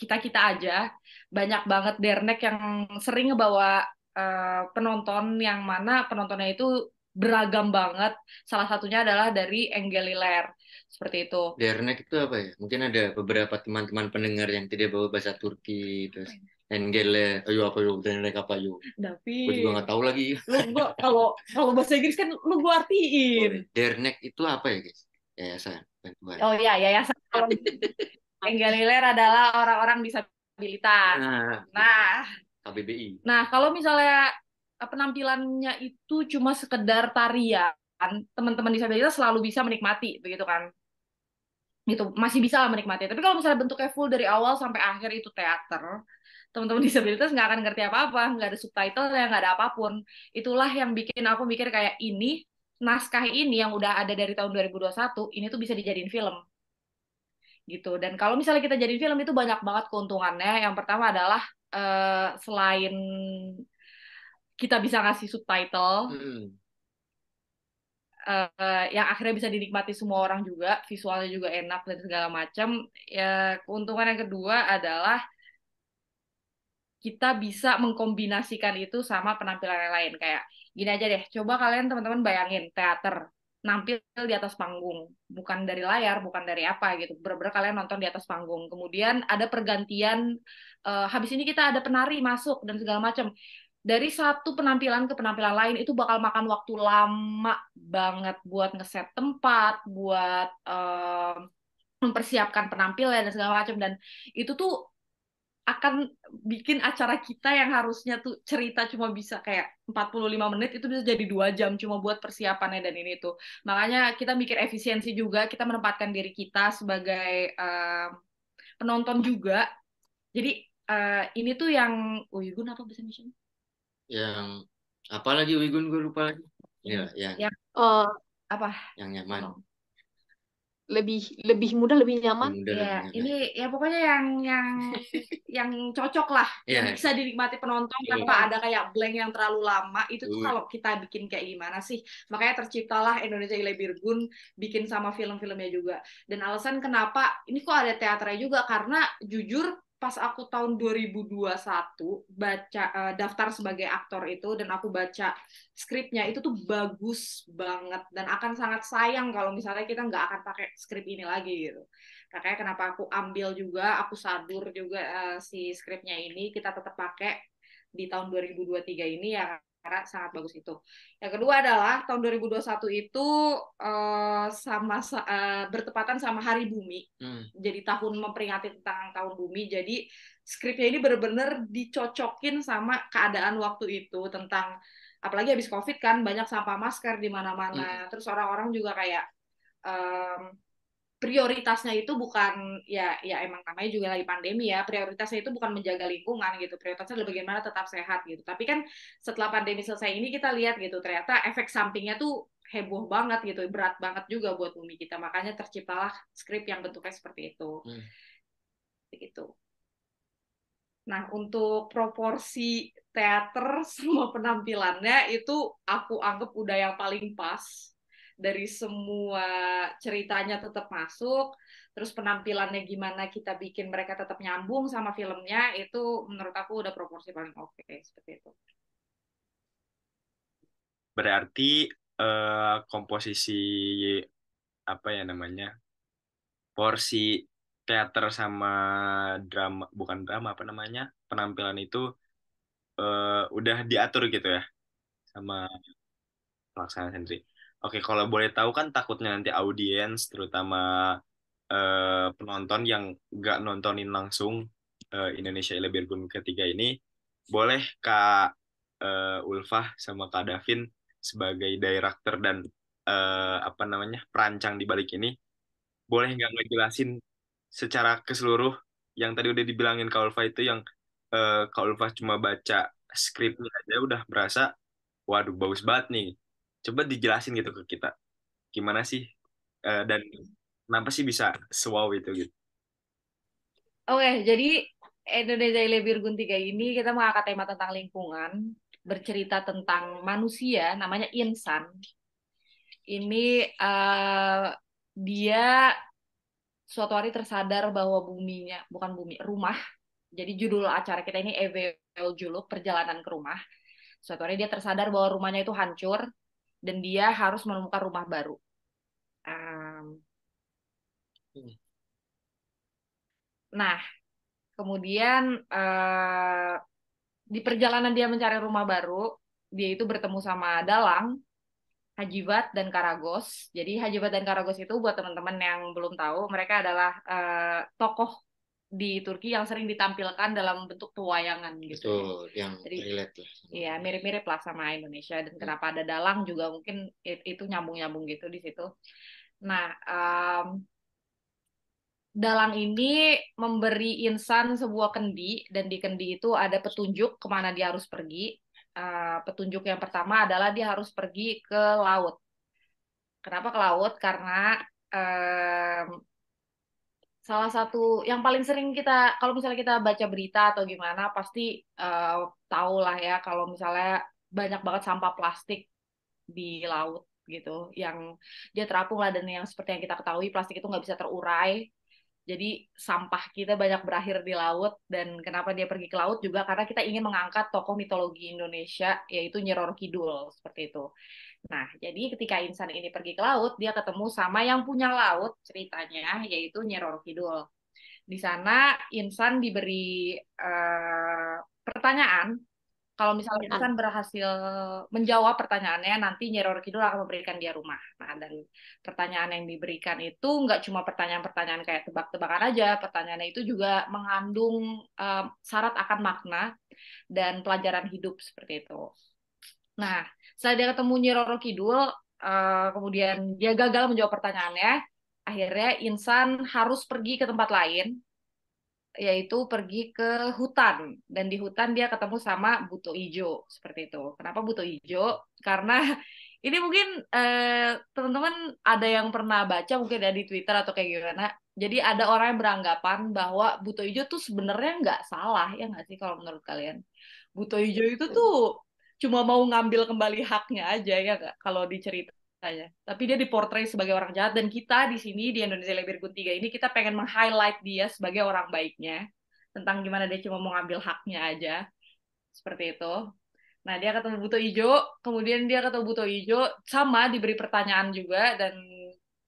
kita-kita aja. Banyak banget dernek yang sering ngebawa uh, penonton yang mana penontonnya itu beragam banget. Salah satunya adalah dari Enggeliler. Seperti itu. Dernek itu apa ya? Mungkin ada beberapa teman-teman pendengar yang tidak bawa bahasa Turki. Terus Engele, ayo apa yuk, Dernek apa yuk. Tapi... Gue juga nggak tahu lagi. Lu gua kalau kalau bahasa Inggris kan lu gua artiin. Oh, Dernek itu apa ya guys? Yayasan bantuan. Oh iya, yayasan. Enggeliler adalah orang-orang disabilitas. Nah, nah KBBI. Nah, kalau misalnya penampilannya itu cuma sekedar tarian, teman-teman disabilitas selalu bisa menikmati, begitu kan? Itu masih bisa lah menikmati. Tapi kalau misalnya bentuknya full dari awal sampai akhir itu teater, teman-teman disabilitas nggak akan ngerti apa-apa, nggak ada subtitle, nggak ada apa pun. Itulah yang bikin aku mikir kayak ini naskah ini yang udah ada dari tahun 2021 ini tuh bisa dijadiin film gitu. Dan kalau misalnya kita jadiin film itu banyak banget keuntungannya. Yang pertama adalah uh, selain kita bisa ngasih subtitle. Hmm. Uh, yang akhirnya bisa dinikmati semua orang juga, visualnya juga enak dan segala macam. Ya keuntungan yang kedua adalah kita bisa mengkombinasikan itu sama penampilan yang lain kayak gini aja deh coba kalian teman-teman bayangin teater nampil di atas panggung. Bukan dari layar bukan dari apa gitu. Bener-bener kalian nonton di atas panggung. Kemudian ada pergantian uh, habis ini kita ada penari masuk dan segala macam dari satu penampilan ke penampilan lain itu bakal makan waktu lama banget buat ngeset tempat buat uh, mempersiapkan penampilan dan segala macam dan itu tuh akan bikin acara kita yang harusnya tuh cerita cuma bisa kayak 45 menit itu bisa jadi dua jam cuma buat persiapannya dan ini tuh. Makanya kita mikir efisiensi juga kita menempatkan diri kita sebagai uh, penonton juga. Jadi uh, ini tuh yang Uygun apa bahasa Indonesia? Yang apa lagi Uygun gue lupa lagi. Ya yang, yang uh, apa? Yang nyaman. Oh lebih lebih mudah lebih nyaman mudah, ya lebih ini ya pokoknya yang yang yang cocok lah yeah. yang bisa dinikmati penonton yeah. tanpa ada kayak blank yang terlalu lama itu tuh uh. kalau kita bikin kayak gimana sih makanya terciptalah Indonesia Ile Birgun bikin sama film-filmnya juga dan alasan kenapa ini kok ada teaternya juga karena jujur pas aku tahun 2021 baca uh, daftar sebagai aktor itu dan aku baca skripnya itu tuh bagus banget dan akan sangat sayang kalau misalnya kita nggak akan pakai skrip ini lagi gitu. Makanya kenapa aku ambil juga, aku sadur juga uh, si skripnya ini kita tetap pakai di tahun 2023 ini ya karena sangat bagus itu. Yang kedua adalah tahun 2021 itu uh, sama uh, bertepatan sama Hari Bumi. Hmm. Jadi tahun memperingati tentang tahun bumi. Jadi skripnya ini benar-benar dicocokin sama keadaan waktu itu tentang apalagi habis Covid kan banyak sampah masker di mana-mana. Hmm. Terus orang-orang juga kayak um, prioritasnya itu bukan ya ya emang namanya juga lagi pandemi ya prioritasnya itu bukan menjaga lingkungan gitu prioritasnya adalah bagaimana tetap sehat gitu. Tapi kan setelah pandemi selesai ini kita lihat gitu ternyata efek sampingnya tuh heboh banget gitu berat banget juga buat bumi kita. Makanya terciptalah skrip yang bentuknya seperti itu. Hmm. gitu nah untuk proporsi teater semua penampilannya itu aku anggap udah yang paling pas dari semua ceritanya tetap masuk, terus penampilannya gimana kita bikin mereka tetap nyambung sama filmnya, itu menurut aku udah proporsi paling oke okay, seperti itu. Berarti uh, komposisi apa ya namanya porsi teater sama drama bukan drama apa namanya penampilan itu uh, udah diatur gitu ya sama pelaksana sendiri. Oke, kalau boleh tahu kan takutnya nanti audiens, terutama uh, penonton yang nggak nontonin langsung uh, Indonesia Elebergun ketiga ini, boleh Kak uh, Ulfah sama Kak Davin sebagai director dan eh, apa namanya perancang di balik ini boleh nggak ngejelasin secara ke seluruh yang tadi udah dibilangin Kak Ulfa itu yang eh, Kak Ulfa cuma baca skripnya aja udah berasa waduh bagus banget nih coba dijelasin gitu ke kita gimana sih eh, dan kenapa sih bisa sewow itu gitu Oke, jadi Indonesia Lebih Gunti kayak ini kita mengangkat tema tentang lingkungan, bercerita tentang manusia, namanya insan. Ini eh, dia suatu hari tersadar bahwa buminya, bukan bumi, rumah. Jadi judul acara kita ini Evel Juluk, Perjalanan ke Rumah. Suatu hari dia tersadar bahwa rumahnya itu hancur dan dia harus menemukan rumah baru. Um, nah, kemudian eh, di perjalanan dia mencari rumah baru, dia itu bertemu sama Dalang, Hajibat dan Karagos. Jadi Hajibat dan Karagos itu buat teman-teman yang belum tahu, mereka adalah eh, tokoh di Turki yang sering ditampilkan dalam bentuk pewayangan gitu. Betul, yang Jadi, relate lah. Iya, mirip-mirip lah sama Indonesia. Dan kenapa ada dalang juga mungkin it- itu nyambung-nyambung gitu di situ. Nah, em, dalang ini memberi insan sebuah kendi, dan di kendi itu ada petunjuk ke mana dia harus pergi. Eh, petunjuk yang pertama adalah dia harus pergi ke laut. Kenapa ke laut? Karena em, salah satu yang paling sering kita kalau misalnya kita baca berita atau gimana pasti eh, tahu lah ya kalau misalnya banyak banget sampah plastik di laut gitu yang dia terapung lah dan yang seperti yang kita ketahui plastik itu nggak bisa terurai jadi sampah kita banyak berakhir di laut dan kenapa dia pergi ke laut juga karena kita ingin mengangkat tokoh mitologi Indonesia yaitu Nyi Roro Kidul seperti itu. Nah, jadi ketika insan ini pergi ke laut, dia ketemu sama yang punya laut ceritanya yaitu Nyi Roro Kidul. Di sana insan diberi eh, pertanyaan kalau misalnya insan berhasil menjawab pertanyaannya, nanti Nyi Roro Kidul akan memberikan dia rumah. Nah, dan pertanyaan yang diberikan itu nggak cuma pertanyaan-pertanyaan kayak tebak-tebakan aja, pertanyaannya itu juga mengandung eh, syarat akan makna dan pelajaran hidup seperti itu. Nah, setelah dia ketemu Nyi Roro Kidul, eh, kemudian dia gagal menjawab pertanyaannya, akhirnya insan harus pergi ke tempat lain, yaitu pergi ke hutan. Dan di hutan dia ketemu sama Buto Ijo, seperti itu. Kenapa Buto Ijo? Karena ini mungkin eh, teman-teman ada yang pernah baca mungkin ya di Twitter atau kayak gimana. Jadi ada orang yang beranggapan bahwa Buto Ijo tuh sebenarnya nggak salah, ya nggak sih kalau menurut kalian? Buto Ijo itu tuh cuma mau ngambil kembali haknya aja ya nggak kalau diceritanya. Tapi dia diportray sebagai orang jahat dan kita di sini di Indonesia Lebih Gun 3 ini kita pengen meng-highlight dia sebagai orang baiknya tentang gimana dia cuma mau ngambil haknya aja. Seperti itu. Nah, dia ketemu Buto Ijo, kemudian dia ketemu Buto Ijo sama diberi pertanyaan juga dan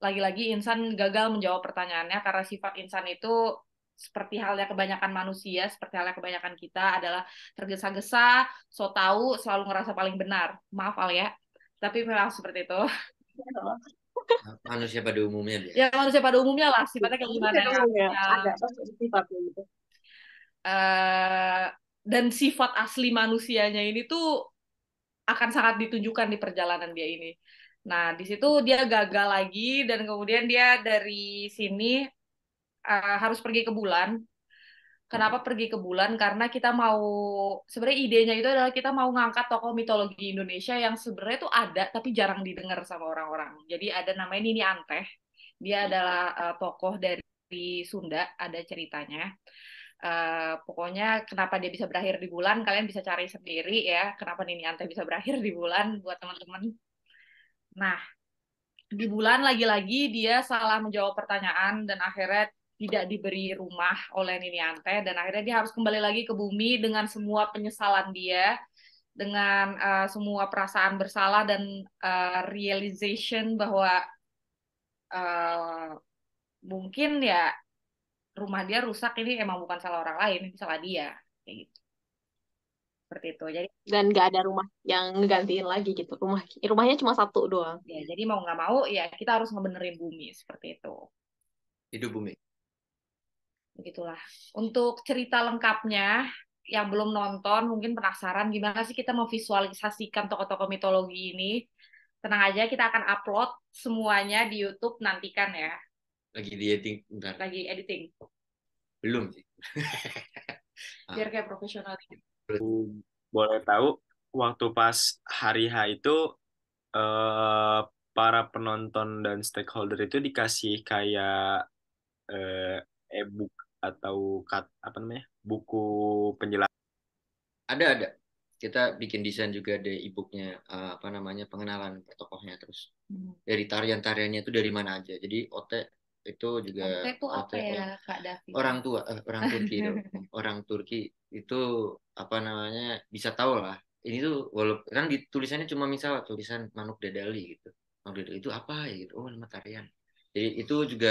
lagi-lagi insan gagal menjawab pertanyaannya karena sifat insan itu seperti halnya kebanyakan manusia, seperti halnya kebanyakan kita adalah tergesa-gesa, so tahu, selalu ngerasa paling benar. Maaf Alia, tapi memang seperti itu. Manusia pada umumnya dia. Ya manusia pada umumnya lah, sifatnya kayak gimana ya. ya, Ya, ada sifatnya gitu. eh, dan sifat asli manusianya ini tuh akan sangat ditunjukkan di perjalanan dia ini. Nah, di situ dia gagal lagi dan kemudian dia dari sini eh, harus pergi ke bulan. Kenapa pergi ke bulan? Karena kita mau sebenarnya idenya itu adalah kita mau ngangkat tokoh mitologi Indonesia yang sebenarnya itu ada tapi jarang didengar sama orang-orang. Jadi ada namanya Nini Anteh. Dia adalah eh, tokoh dari Sunda, ada ceritanya. Eh, pokoknya kenapa dia bisa berakhir di bulan kalian bisa cari sendiri ya kenapa Nini Ante bisa berakhir di bulan buat teman-teman nah di bulan lagi-lagi dia salah menjawab pertanyaan dan akhirnya tidak diberi rumah oleh Nini Ante dan akhirnya dia harus kembali lagi ke bumi dengan semua penyesalan dia dengan eh, semua perasaan bersalah dan eh, realization bahwa eh, mungkin ya rumah dia rusak ini emang bukan salah orang lain, ini salah dia. Kayak gitu. Seperti itu. Jadi Dan nggak ada rumah yang ngegantiin lagi gitu. Rumah rumahnya cuma satu doang. ya, jadi mau nggak mau ya kita harus ngebenerin bumi seperti itu. Hidup bumi. Begitulah. Untuk cerita lengkapnya yang belum nonton mungkin penasaran gimana sih kita memvisualisasikan tokoh-tokoh mitologi ini. Tenang aja, kita akan upload semuanya di YouTube nantikan ya. Lagi di editing bentar. Lagi editing. Belum sih. Biar kayak profesional. Boleh tahu waktu pas hari H itu eh, para penonton dan stakeholder itu dikasih kayak eh, e-book atau kat, apa namanya buku penjelasan Ada ada. Kita bikin desain juga ada e-booknya eh, apa namanya pengenalan tokohnya terus Hmm. dari tarian-tariannya itu dari mana aja. Jadi Ote itu juga itu apa Ote, ya, Kak Davi? orang tua eh, orang Turki dong. orang Turki itu apa namanya bisa tahu lah ini tuh walaupun kan tulisannya cuma misal tulisan manuk dadali gitu manuk dadali itu apa ya gitu oh nama tarian jadi itu juga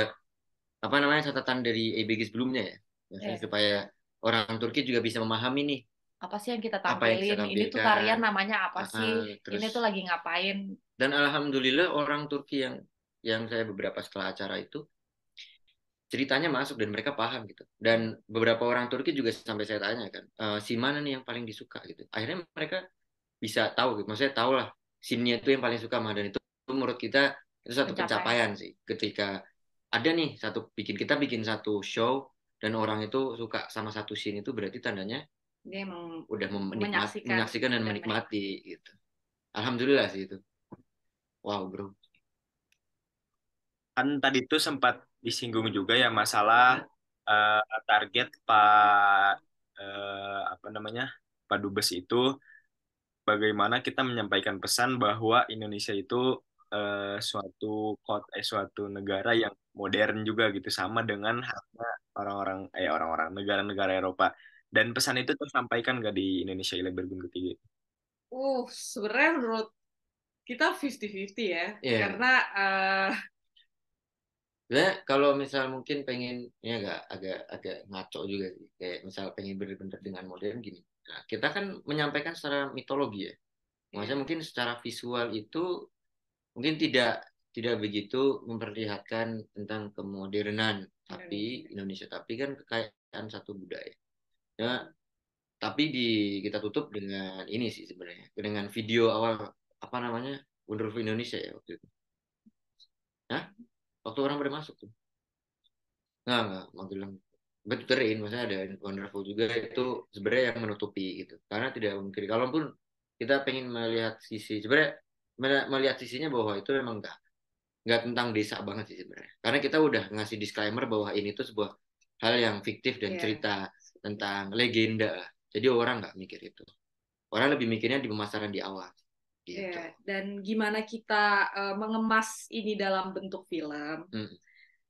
apa namanya catatan dari EBG sebelumnya ya Maksudnya Iya. supaya orang Turki juga bisa memahami nih Apa sih yang kita Apa yang kita tampilin? Ini tuh tarian namanya apa sih? terus Ini tuh lagi ngapain? dan alhamdulillah orang Turki yang yang saya beberapa setelah acara itu ceritanya masuk dan mereka paham gitu dan beberapa orang Turki juga sampai saya tanya kan "Eh, si mana nih yang paling disuka gitu akhirnya mereka bisa tahu gitu maksudnya tahu lah scene-nya itu yang paling suka mah dan itu menurut kita itu satu Pencapaian. pencapaian sih ketika ada nih satu bikin kita bikin satu show dan orang itu suka sama satu scene itu berarti tandanya Dia emang udah mem- menikmati, Menyaksikan menyaksikan dan dan menikmati gitu. Alhamdulillah sih itu. Wow bro. Kan tadi tuh sempat disinggung juga ya masalah eh, target Pak eh, apa namanya Pak Dubes itu bagaimana kita menyampaikan pesan bahwa Indonesia itu eh, suatu kota eh, suatu negara yang modern juga gitu sama dengan halnya orang-orang eh orang-orang negara-negara Eropa dan pesan itu tersampaikan gak di Indonesia Ile Bergun ketiga Uh, sebenarnya menurut kita 50-50 ya. Iya. Karena eh, Sebenarnya kalau misal mungkin pengen ini agak agak agak ngaco juga sih. Kayak misal pengen bener-bener dengan modern gini. Nah, kita kan menyampaikan secara mitologi ya. Maksudnya mungkin secara visual itu mungkin tidak tidak begitu memperlihatkan tentang kemodernan tapi Indonesia tapi kan kekayaan satu budaya. Ya, tapi di kita tutup dengan ini sih sebenarnya dengan video awal apa namanya Wonderful Indonesia ya waktu itu. Hah? Waktu orang pada masuk tuh. Nggak, nggak, Magelang. Betulin, maksudnya ada Wonderful juga itu sebenarnya yang menutupi gitu. Karena tidak mungkin. Kalaupun kita pengen melihat sisi, sebenarnya mel- melihat sisinya bahwa itu memang nggak nggak tentang desa banget sih sebenarnya. Karena kita udah ngasih disclaimer bahwa ini tuh sebuah hal yang fiktif dan Iya. cerita tentang legenda lah. Jadi orang nggak mikir itu. Orang lebih mikirnya di pemasaran di awal. Gitu. ya, dan gimana kita eh, mengemas ini dalam bentuk film. Hmm.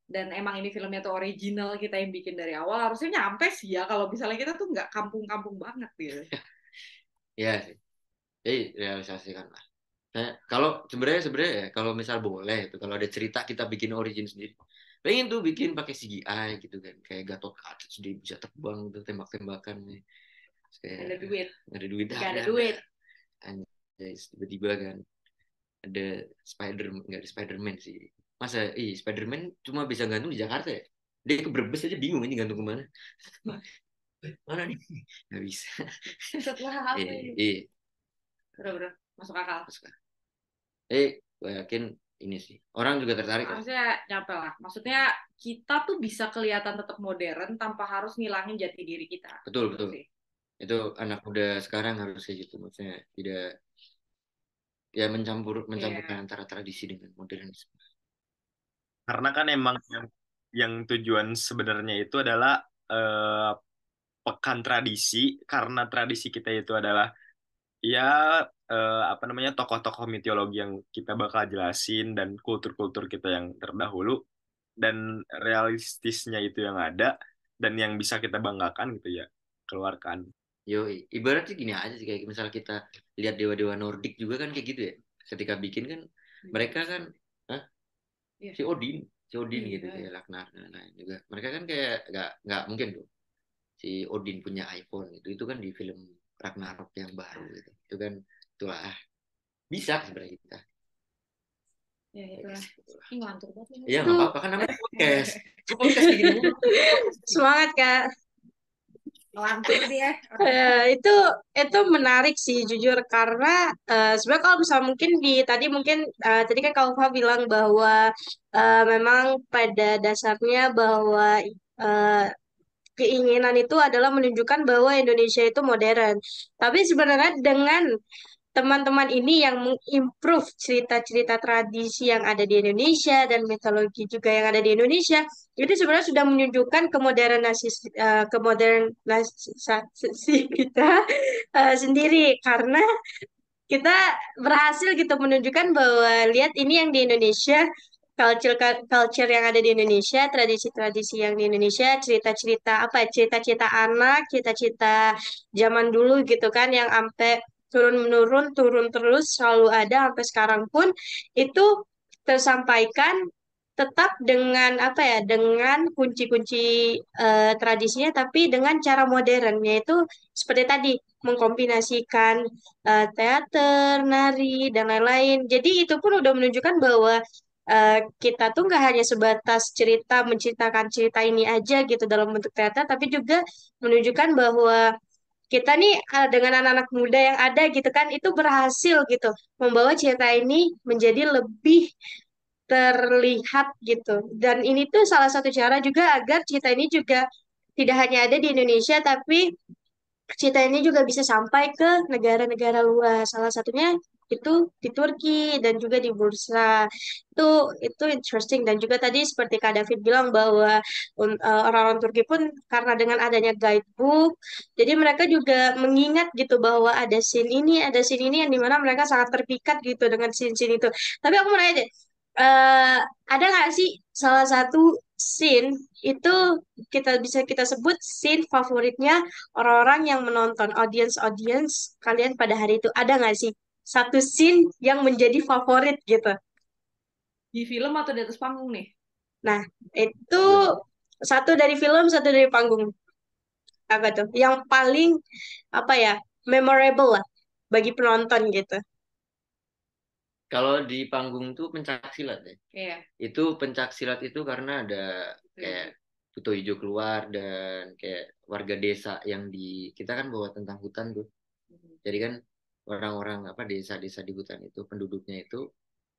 Dan emang ini filmnya tuh original kita yang bikin dari awal harusnya nyampe sih ya kalau misalnya kita tuh nggak kampung-kampung banget gitu. Iya sih. Jadi realisasikan lah. Nah, kalau sebenarnya sebenarnya ya, kalau misal boleh itu kalau ada cerita kita bikin origin sendiri. Pengen tuh bikin pakai CGI gitu kan, kayak Gatot Kaca dia bisa terbang tuh tembak-tembakan nih. Kayak Ada duit. ada duit Nggak ada duit. Anjay, tiba-tiba kan ada Spider nggak ada Spiderman sih. Masa ih Spiderman cuma bisa gantung di Jakarta ya? Dia ke Brebes aja bingung ini gantung ke mana. Mana nih? Nggak bisa. Setelah apa Iya, ini? iya. Bener-bener masuk akal. Eh, gue yakin ini sih. Orang juga tertarik kan? Harusnya nyampe lah. Maksudnya kita tuh bisa kelihatan tetap modern tanpa harus ngilangin jati diri kita. Betul, betul. Sih. Itu anak muda sekarang harus kayak gitu. Maksudnya tidak ya mencampur mencampurkan antara tradisi dengan modernisme. karena kan emang yang, yang tujuan sebenarnya itu adalah eh, pekan tradisi karena tradisi kita itu adalah ya eh, apa namanya tokoh-tokoh mitologi yang kita bakal jelasin dan kultur-kultur kita yang terdahulu dan realistisnya itu yang ada dan yang bisa kita banggakan gitu ya keluarkan Yo, ibaratnya gini aja sih kayak misal kita lihat dewa-dewa Nordik juga kan kayak gitu ya. Ketika bikin kan mereka kan hah? Iya. si Odin, si Odin Iya. gitu kayak Ragnar dan lain juga. Mereka kan kayak nggak nggak mungkin tuh si Odin punya iPhone itu itu kan di film Ragnarok yang baru gitu. Itu kan itulah bisa sebenarnya kita. Ya, itulah. Ih, ngelantur banget. ini. Iya nggak apa-apa kan namanya podcast. Podcast kayak gini. Semangat, Kak. Ngelantur dia. Eh, itu itu menarik sih jujur karena eh, sebenarnya kalau misal mungkin di tadi mungkin eh, tadi kan Kak Ufa bilang bahwa eh, memang pada dasarnya bahwa eh, keinginan itu adalah menunjukkan bahwa Indonesia itu modern. Tapi sebenarnya dengan teman-teman ini yang mengimprove cerita-cerita tradisi yang ada di Indonesia dan mitologi juga yang ada di Indonesia, itu sebenarnya sudah menunjukkan kemodernasi eh, kemodernasi kita eh, sendiri karena kita berhasil gitu menunjukkan bahwa lihat ini yang di Indonesia culture culture yang ada di Indonesia tradisi-tradisi yang di Indonesia cerita-cerita apa ya, cerita-cerita anak cerita-cerita zaman dulu gitu kan yang sampai turun menurun turun terus selalu ada sampai sekarang pun itu tersampaikan tetap dengan apa ya dengan kunci-kunci eh, tradisinya tapi dengan cara modern yaitu seperti tadi mengkombinasikan eh, teater, nari dan lain-lain. Jadi itu pun udah menunjukkan bahwa eh, kita tuh nggak hanya sebatas cerita menceritakan cerita ini aja gitu dalam bentuk teater, tapi juga menunjukkan bahwa kita nih eh, dengan anak-anak muda yang ada gitu kan itu berhasil gitu membawa cerita ini menjadi lebih terlihat gitu. Dan ini tuh salah satu cara juga agar cerita ini juga tidak hanya ada di Indonesia, tapi cerita ini juga bisa sampai ke negara-negara luar. Salah satunya itu di Turki dan juga di Bursa. Itu itu interesting dan juga tadi seperti Kak David bilang bahwa uh, orang-orang Turki pun karena dengan adanya guidebook, jadi mereka juga mengingat gitu bahwa ada scene ini, ada scene ini yang di mana mereka sangat terpikat gitu dengan scene-scene itu. Tapi aku mau nanya deh, eh ada nggak sih salah satu scene itu kita bisa kita sebut scene favoritnya orang-orang yang menonton audience-audience kalian pada hari itu ada nggak sih satu scene yang menjadi favorit gitu? Di film atau di atas panggung nih? Nah, itu satu dari film, satu dari panggung. Apa tuh? Yang paling apa ya memorable lah bagi penonton gitu. Kalau di panggung tuh pencak silat ya. Iya. Itu pencak silat itu karena ada kayak Buto Hijau keluar dan kayak warga desa yang di kita kan bawa tentang hutan tuh. Jadi kan orang-orang apa desa-desa di hutan itu penduduknya itu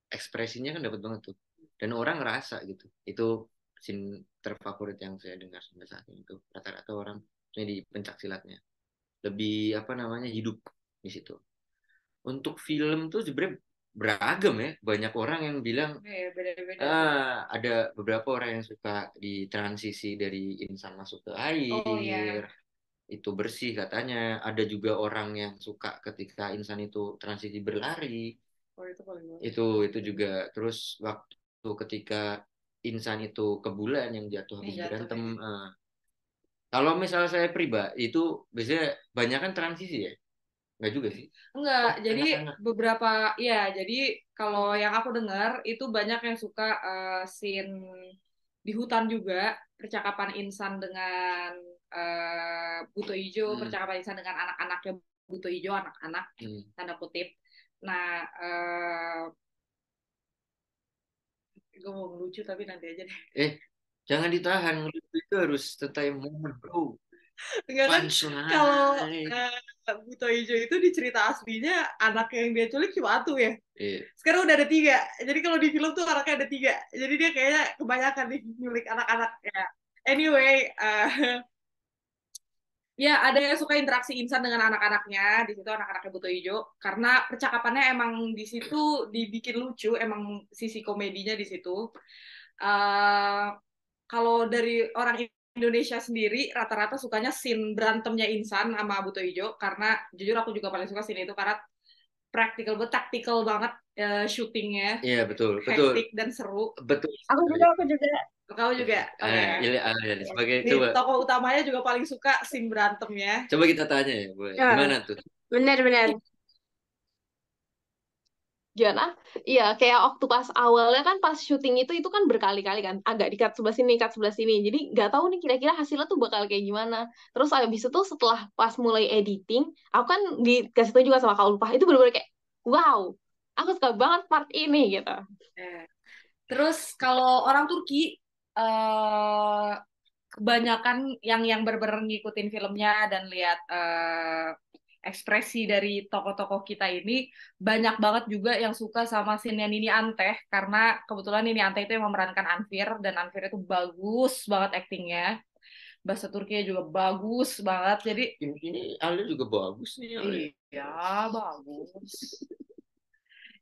ekspresinya kan dapat banget tuh. Dan orang ngerasa gitu. Itu scene terfavorit yang saya dengar sampai saat ini tuh. Rata-rata orang maksudnya di pencak silatnya lebih apa namanya hidup di situ. Untuk film tuh sebenarnya beragam ya. Banyak orang yang bilang Iya, beda-beda. ah, ada beberapa orang yang suka di transisi dari insan masuk ke air. Oh, iya. Itu bersih katanya. Ada juga orang yang suka ketika insan itu transisi berlari. Oh, itu paling. Itu itu juga terus waktu ketika insan itu ke bulan yang jatuh habis Yang jatuh, berantem. ah. Kalau misalnya saya pribadi itu biasanya banyak kan transisi ya. Enggak juga sih. Enggak, Oh, jadi anak-anak. beberapa ya, jadi kalau yang aku dengar itu banyak yang suka eh, scene di hutan juga, percakapan insan dengan eh, Buto Ijo, Hmm. percakapan insan dengan anak-anaknya Buto Ijo, anak-anak Hmm. tanda kutip. Nah, eh gue mau ngelucu tapi nanti aja deh. Eh, jangan ditahan. Ngelucu itu harus tetap moment, bro. Enggak kan kalau eh, Buto Ijo itu di cerita aslinya anak yang dia culik cuma satu ya. Iya. sekarang udah ada tiga jadi kalau di film tuh anaknya ada tiga jadi dia kayaknya kebanyakan nih nyulik anak-anak ya anyway eh, ya ada yang suka interaksi insan dengan anak-anaknya di situ anak-anaknya butuh hijau karena percakapannya emang di situ dibikin lucu emang sisi komedinya di situ Eh, kalau dari orang Indonesia sendiri rata-rata sukanya scene berantemnya insan sama butuh hijau karena jujur aku juga paling suka scene itu karena practical banget, tactical banget eh, syutingnya, Iya, betul. Betul. hektik dan seru. Betul. Aku juga, aku juga. Kamu juga, oke. Ah, iya, ah, iya. sebagai Nih, coba tokoh utamanya juga paling suka scene berantemnya. coba kita tanya ya, Bu. Ya. Gimana tuh? Benar-benar. Gimana? Iya, kayak waktu pas awalnya kan pas syuting itu itu kan berkali-kali kan, agak di-cut sebelah sini, cut sebelah sini. Jadi nggak tahu nih kira-kira hasilnya tuh bakal kayak gimana. Terus habis itu setelah pas mulai editing, aku kan dikasih tahu juga sama Kak Ulfah, itu bener-bener kayak, wow, aku suka banget part ini gitu. Eh, Terus kalau orang Turki, eh kebanyakan yang yang bener-bener ngikutin filmnya dan lihat eh, ekspresi dari tokoh-tokoh kita ini banyak banget juga yang suka sama scene Nini Anteh karena kebetulan Nini Anteh itu yang memerankan Anfir dan Anfir itu bagus banget aktingnya bahasa Turkinya juga bagus banget jadi Ini, ini Alda juga bagus nih. Alda. iya bagus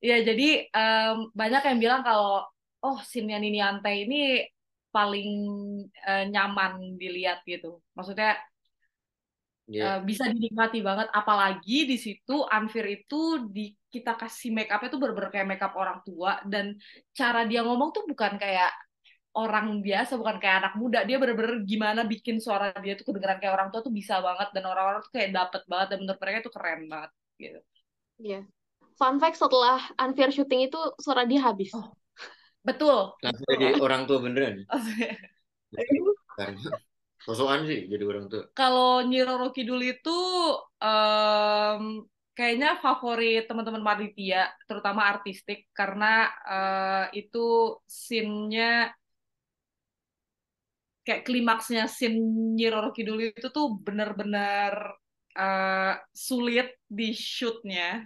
Iya jadi em, banyak yang bilang kalau oh scene Nini Anteh ini paling eh, nyaman dilihat gitu maksudnya Iya. eh, bisa dinikmati banget apalagi di situ Anfir itu di kita kasih make upnya tuh bener-bener kayak make up orang tua dan cara dia ngomong tuh bukan kayak orang biasa bukan kayak anak muda dia bener-bener gimana bikin suara dia tuh kedengeran kayak orang tua tuh bisa banget dan orang-orang tuh kayak dapet banget dan menurut mereka itu keren banget gitu Iya. Fun fact setelah Unfair syuting itu suara dia habis. Oh. Betul Langsung jadi orang tua beneran. Maksudnya, Karena sosokan sih jadi orang tua. kalau Nyi Roro Kidul itu em, kayaknya favorit teman-teman Panitia, terutama artistik, karena eh, itu scene-nya kayak klimaksnya scene Nyi Roro Kidul itu tuh bener-bener eh, sulit di shootnya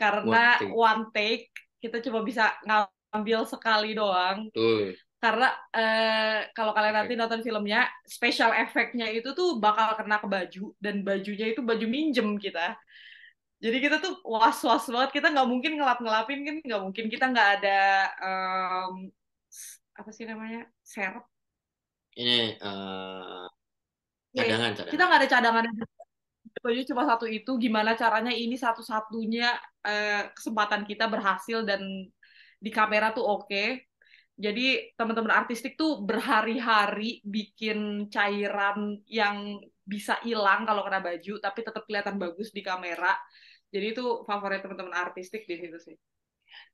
karena One take. one take kita cuma bisa ngambil sekali doang. Tuh. karena eh, kalau kalian nanti nonton filmnya special efeknya itu tuh bakal kena ke baju dan bajunya itu baju minjem kita. Jadi kita tuh was was banget. Kita nggak mungkin ngelap ngelapin kan? Nggak mungkin kita nggak ada s- apa sih namanya? Serep? Ini eh Ya, cadangan, cadangan. kita nggak ada cadangan. Baju cuma satu itu. Gimana caranya ini satu satunya kesempatan kita berhasil dan di kamera tuh oke. Jadi teman-teman artistik tuh berhari-hari bikin cairan yang bisa hilang kalau kena baju tapi tetap kelihatan bagus di kamera. Jadi itu favorit teman-teman artistik di situ sih.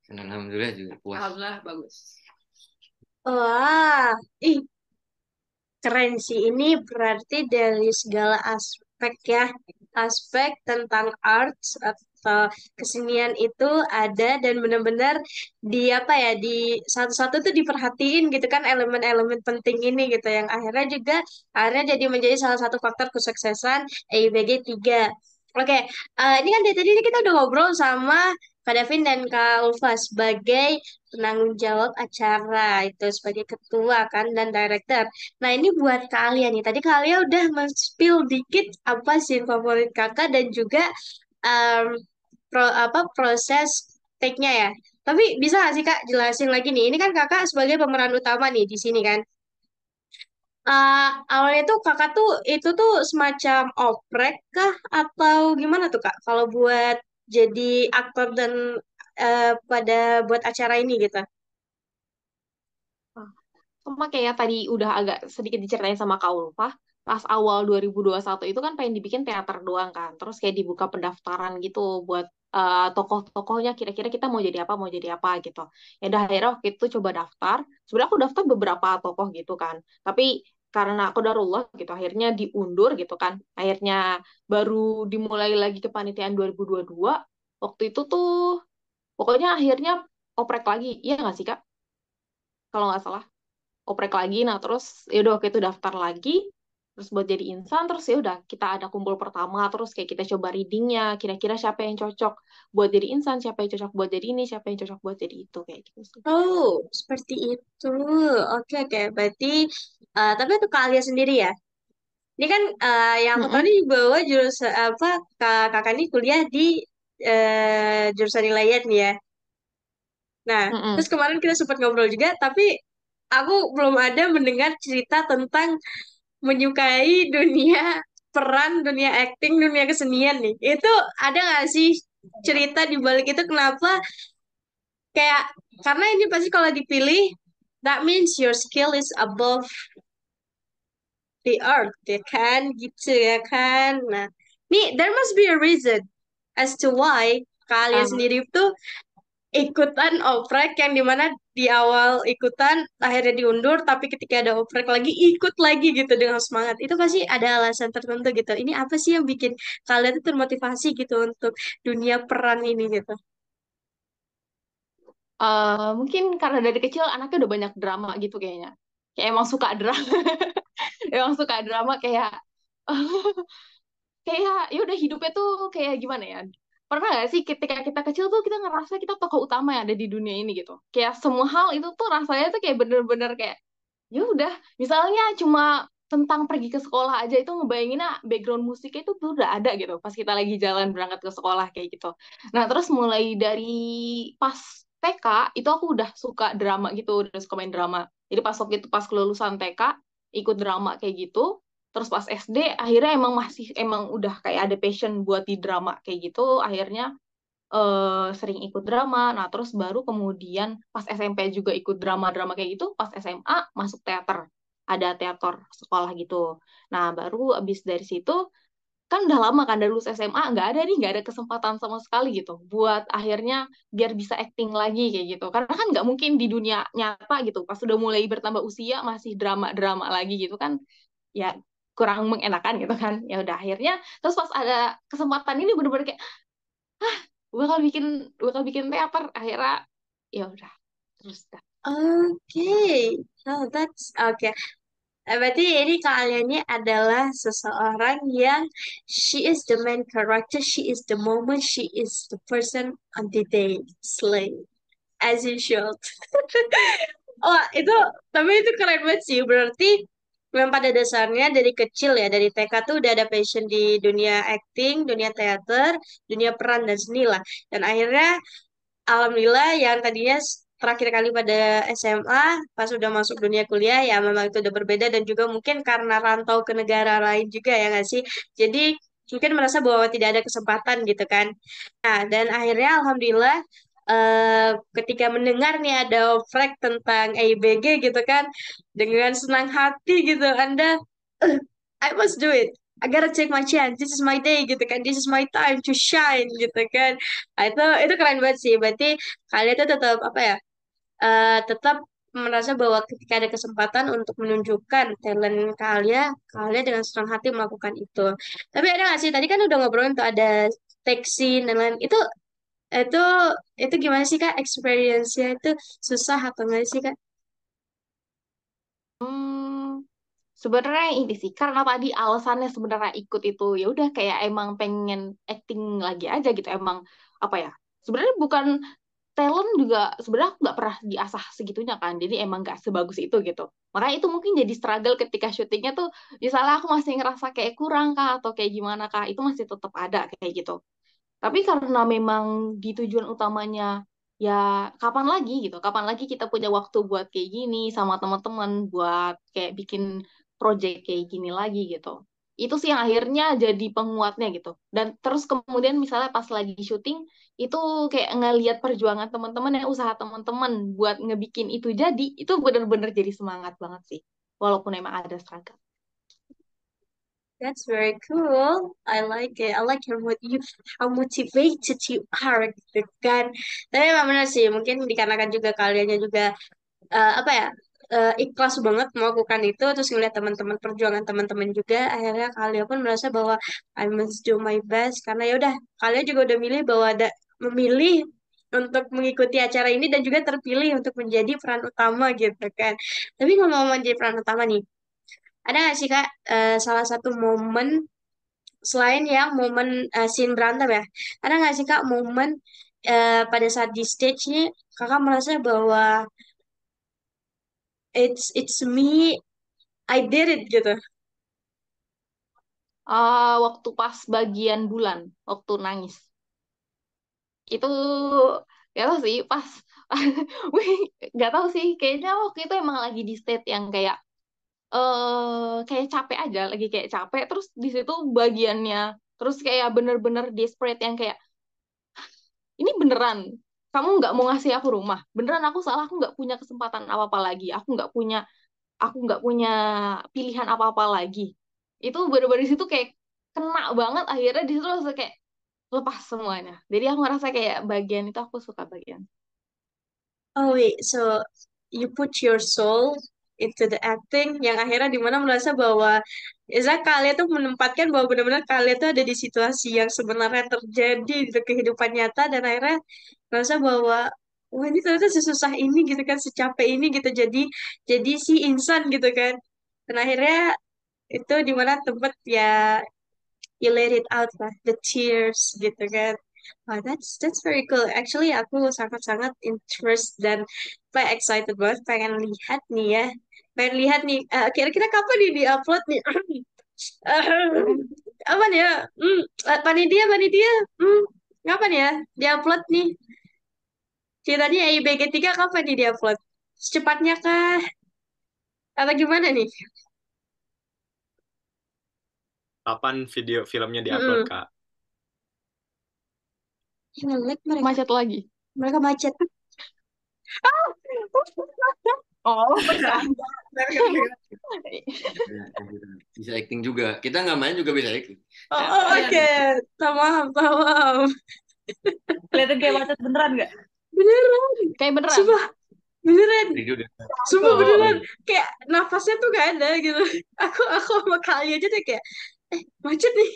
Dan Alhamdulillah juga puas. alhamdulillah bagus. Wah, ih. Keren sih. Ini berarti dari segala aspek ya, aspek tentang arts kesenian itu ada dan benar-benar di apa ya di satu-satu tuh diperhatiin gitu kan elemen-elemen penting ini gitu yang akhirnya juga akhirnya jadi menjadi salah satu faktor kesuksesan EIBG 3. Oke, eh, ini kan dari tadi kita udah ngobrol sama Kak Davin dan Kak Ulfa sebagai penanggung jawab acara itu sebagai ketua kan dan director. Nah ini buat kalian nih. Tadi kalian udah men-spill dikit apa sih favorit kakak dan juga em, pro, apa proses take-nya ya. Tapi bisa nggak sih kak jelasin lagi nih? Ini kan kakak sebagai pemeran utama nih di sini kan. Eh, awalnya tuh kakak tuh itu tuh semacam oprek kah atau gimana tuh kak? Kalau buat jadi aktor dan eh, pada buat acara ini gitu. Sama kayak tadi udah agak sedikit diceritain sama Kak Ulfa, pas awal 2021 itu kan pengen dibikin teater doang kan. Terus kayak dibuka pendaftaran gitu buat eh, tokoh-tokohnya kira-kira kita mau jadi apa, mau jadi apa gitu. Ya udah akhirnya waktu itu coba daftar. Sebenarnya aku daftar beberapa tokoh gitu kan. Tapi karena aku darullah gitu akhirnya diundur gitu kan. Akhirnya baru dimulai lagi kepanitiaan 2022. Waktu itu tuh pokoknya akhirnya oprek lagi. Iya nggak sih Kak? Kalau nggak salah oprek lagi nah terus ya udah waktu itu daftar lagi terus buat jadi insan terus ya udah kita ada kumpul pertama terus kayak kita coba readingnya kira-kira siapa yang cocok buat jadi insan siapa yang cocok buat jadi ini siapa yang cocok buat jadi itu kayak gitu sih Oh, seperti itu. Oke, oke. Berarti, eh, tapi itu Kak Alia sendiri ya? Ini kan eh, yang tahu Mm-mm. nih bawa jurusan apa kak kakak ini kuliah di eh, jurusan ilahiyat nih ya. Nah, Mm-mm. terus kemarin kita sempat ngobrol juga, tapi aku belum ada mendengar cerita tentang menyukai dunia peran, dunia acting, dunia kesenian nih. Itu ada nggak sih cerita di balik itu kenapa kayak karena ini pasti kalau dipilih that means your skill is above the earth ya kan? Gitu ya kan? Nah nih there must be a reason as to why kalian Um, sendiri tuh ikutan oprek yang di mana di awal ikutan akhirnya diundur tapi ketika ada oprek lagi ikut lagi gitu dengan semangat. Itu pasti ada alasan tertentu gitu. Ini apa sih yang bikin kalian tuh termotivasi gitu untuk dunia peran ini gitu? Eh, mungkin karena dari kecil anaknya udah banyak drama gitu kayaknya. Kayak emang suka drama. Emang suka drama kayak kayak ya udah hidupnya tuh kayak gimana ya pernah gak sih ketika kita kecil tuh kita ngerasa kita tokoh utama yang ada di dunia ini gitu? Kayak semua hal itu tuh rasanya tuh kayak bener-bener kayak ya udah misalnya cuma tentang pergi ke sekolah aja itu ngebayanginnya background musiknya itu tuh udah ada gitu. Pas kita lagi jalan berangkat ke sekolah kayak gitu. Nah terus mulai dari pas TK itu aku udah suka drama gitu udah suka main drama. Jadi pas waktu itu pas kelulusan TK ikut drama kayak gitu terus pas SD akhirnya emang masih emang udah kayak ada passion buat di drama kayak gitu akhirnya uh, sering ikut drama. Nah terus baru kemudian pas SMP juga ikut drama-drama kayak gitu pas SMA masuk teater. Ada teater sekolah gitu. Nah baru abis dari situ kan udah lama kan dari lulus SMA nggak ada nih nggak ada kesempatan sama sekali gitu buat akhirnya biar bisa acting lagi kayak gitu. Karena kan nggak mungkin di dunia nyata gitu pas udah mulai bertambah usia masih drama-drama lagi gitu kan ya kurang mengenakan gitu kan ya udah akhirnya terus pas ada kesempatan ini bener-bener kayak ah bakal bikin bakal bikin teater akhirnya ya udah terus dah Oke, okay. oh that's. Okay. Berarti ini kaliannya adalah seseorang yang she is the main character, she is the moment, she is the person on the day, slay, as usual. oh itu, tapi itu keren banget sih. Berarti memang pada dasarnya dari kecil ya dari TK tuh udah ada passion di dunia acting, dunia teater, dunia peran dan seni lah. Dan akhirnya alhamdulillah yang tadinya terakhir kali pada SMA pas udah masuk dunia kuliah ya memang itu udah berbeda dan juga mungkin karena rantau ke negara lain juga ya nggak sih. Jadi mungkin merasa bahwa tidak ada kesempatan gitu kan. Nah, dan akhirnya alhamdulillah uh, ketika mendengar nih ada oprek tentang AIBG gitu kan dengan senang hati gitu Anda uh, I must do it I gotta take my chance this is my day gitu kan this is my time to shine gitu kan nah, itu itu keren banget sih berarti kalian tuh tetap apa ya uh, tetap merasa bahwa ketika ada kesempatan untuk menunjukkan talent kalian, kalian dengan senang hati melakukan itu. Tapi ada nggak sih? Tadi kan udah ngobrolin tuh ada scene dan lain. Itu itu itu gimana sih Kak? Experience-nya itu susah atau enggak sih Kak? Hmm, sebenarnya ini sih karena tadi alasannya sebenarnya ikut itu ya udah kayak emang pengen acting lagi aja gitu emang apa ya sebenarnya bukan talent juga sebenarnya aku nggak pernah diasah segitunya kan jadi emang nggak sebagus itu gitu. Makanya itu mungkin jadi struggle ketika syutingnya tuh misalnya aku masih ngerasa kayak kurang kah atau kayak gimana kah itu masih tetap ada kayak gitu tapi karena memang di tujuan utamanya ya kapan lagi gitu, kapan lagi kita punya waktu buat kayak gini sama teman-teman buat kayak bikin project kayak gini lagi gitu. Itu sih yang akhirnya jadi penguatnya gitu. Dan terus kemudian misalnya pas lagi syuting itu kayak ngelihat perjuangan teman-teman yang usaha teman-teman buat ngebikin itu jadi, itu bener-bener jadi semangat banget sih. Walaupun emang ada struggle. That's very cool. I like it. I like how you how motivated you are gitu kan. Tapi memang benar sih, mungkin dikarenakan juga kaliannya juga uh, apa ya uh, ikhlas banget melakukan itu, terus ngeliat teman-teman perjuangan teman-teman juga, akhirnya kalian pun merasa bahwa I must do my best karena ya udah kalian juga udah milih bahwa ada memilih untuk mengikuti acara ini dan juga terpilih untuk menjadi peran utama gitu kan. Tapi ngomong-ngomong menjadi peran utama nih, ada nggak sih Kak uh, salah satu momen selain yang momen uh, scene berantem ya, ada nggak sih Kak momen uh, pada saat di stage ini Kakak merasa bahwa it's it's me, I did it gitu. Uh, waktu pas bagian bulan, waktu nangis. Itu gak tau sih pas gak tau sih kayaknya waktu itu emang lagi di state yang kayak uh, kayak capek aja lagi kayak capek terus di situ bagiannya terus kayak bener-bener desperate yang kayak ini beneran? Kamu nggak mau ngasih aku rumah? Beneran aku salah aku nggak punya kesempatan apa-apa lagi. Aku nggak punya aku nggak punya pilihan apa-apa lagi. Itu bener-bener di situ kayak kena banget akhirnya di situ langsung kayak lepas semuanya. Jadi aku ngerasa kayak bagian itu aku suka bagian. Oh wait so you put your soul into the acting yang akhirnya di mana merasa bahwa ya kalian tuh menempatkan bahwa benar-benar kalian tuh ada di situasi yang sebenarnya terjadi di kehidupan nyata dan akhirnya merasa bahwa wah ini ternyata sesusah ini gitu kan secapek ini gitu jadi jadi si insan gitu kan dan akhirnya itu di mana tempat ya you let it out lah the tears gitu kan Wah, that's that's very cool. Actually, aku sangat-sangat interest dan kayak excited banget pengen lihat nih ya. Pengen lihat nih, eh, kira-kira kapan nih di-upload nih? apa nih ya? Hmm, eh, panitia, panitia. Hmm, kapan ya? Di-upload nih. Ceritanya IBG 3 kapan nih di-upload? Secepatnya kah? Atau gimana nih? Kapan video filmnya diupload, Mm-mm. Kak? Nge-lag mereka. Macet lagi. Mereka macet. Oh, bercanda. Ya, bisa acting juga kita nggak main juga bisa acting Oh, oh, oke. Tamam, tamam. Kelihatan kayak macet beneran nggak? Beneran. Kayak beneran. Sumpah. Beneran. Sumpah Oh. beneran. Kayak nafasnya tuh gak ada gitu. Aku aku sama kali aja deh kayak, eh macet nih.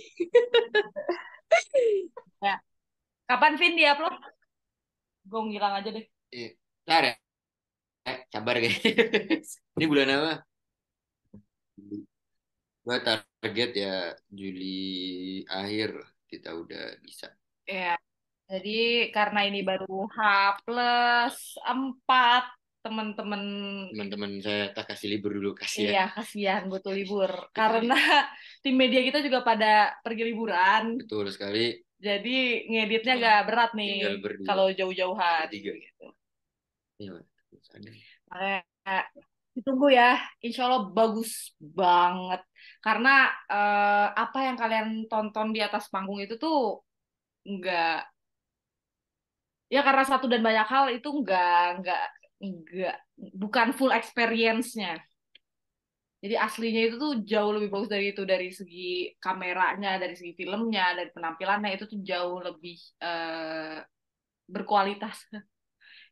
Kapan Vin di-upload? Gue ngilang aja deh. eh, ntar ya eh, sabar guys. Ini bulan apa? Gua target ya Juli akhir kita udah bisa. Ya, jadi karena ini baru H plus 4 teman-teman teman-teman saya tak kasih libur dulu kasih ya iya kasihan butuh libur. Karena tim media kita juga pada pergi liburan. Betul sekali. Jadi ngeditnya agak berat nih kalau jauh-jauhan. Bertiga. gitu. Iya. Makanya ditunggu ya, insya Allah bagus banget karena eh, apa yang kalian tonton di atas panggung itu tuh nggak ya karena satu dan banyak hal itu nggak nggak nggak bukan full experience-nya. Jadi aslinya itu tuh jauh lebih bagus dari itu dari segi kameranya, dari segi filmnya, dari penampilannya itu tuh jauh lebih eh, berkualitas.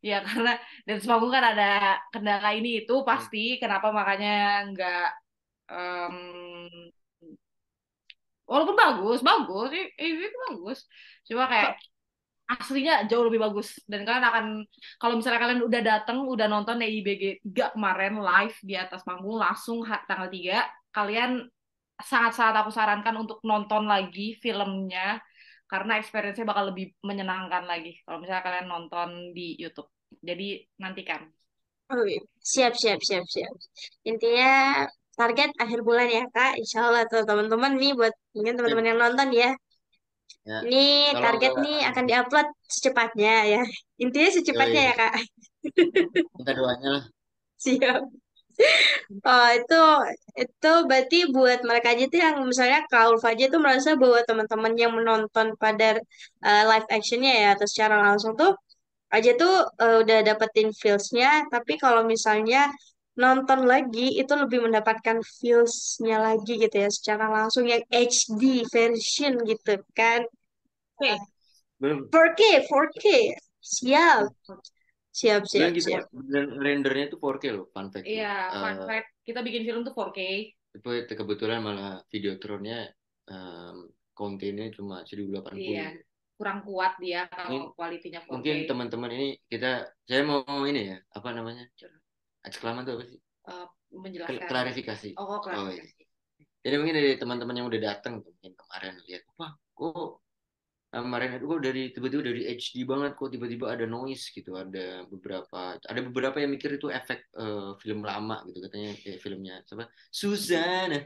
Ya karena dan panggung kan ada kendala ini itu pasti. Kenapa makanya nggak em, walaupun bagus bagus itu bagus. Cuma kayak aslinya jauh lebih bagus. Dan kalian akan kalau misalnya kalian udah datang udah nonton IBG 3 kemarin live di atas panggung langsung tanggal 3 kalian sangat-sangat aku sarankan untuk nonton lagi filmnya karena experience-nya bakal lebih menyenangkan lagi kalau misalnya kalian nonton di YouTube jadi nantikan Oh, iya. siap, siap, siap, siap. Intinya target akhir bulan ya Kak. Insya Allah tuh teman-teman nih buat mungkin teman-teman yang nonton ya. Ya, Ini kalau target nggak- nih akan diupload secepatnya ya. Intinya secepatnya Yoi. ya Kak. minta doanya lah Siap. Oh, itu itu berarti buat mereka aja tuh yang misalnya Kak Ulfa aja tuh merasa bahwa teman-teman yang menonton pada uh, live actionnya ya atau secara langsung tuh aja tuh uh, udah dapetin feels-nya, tapi kalau misalnya nonton lagi itu lebih mendapatkan feels-nya lagi gitu ya secara langsung yang HD version gitu kan. oke belum 4K, 4K. Siap. Siap, siap, kita siap. dan rendernya itu 4K loh fun fact iya fun Eh, fact kita bikin film tuh 4K itu kebetulan malah videotronnya um, kontennya cuma 1080 Iya. kurang kuat dia kalau kualitinya 4K mungkin teman-teman ini kita saya mau ini ya apa namanya? Ekslaman itu apa sih? Eh, Kl- menjelaskan klarifikasi. Oh Oh, klarifikasi. Jadi mungkin dari teman-teman yang udah datang tuh, mungkin kemarin lihat wah kok kemarin itu kok dari tiba-tiba dari HD banget kok tiba-tiba ada noise gitu ada beberapa ada beberapa yang mikir itu efek eh, film lama gitu katanya kayak filmnya siapa? Susana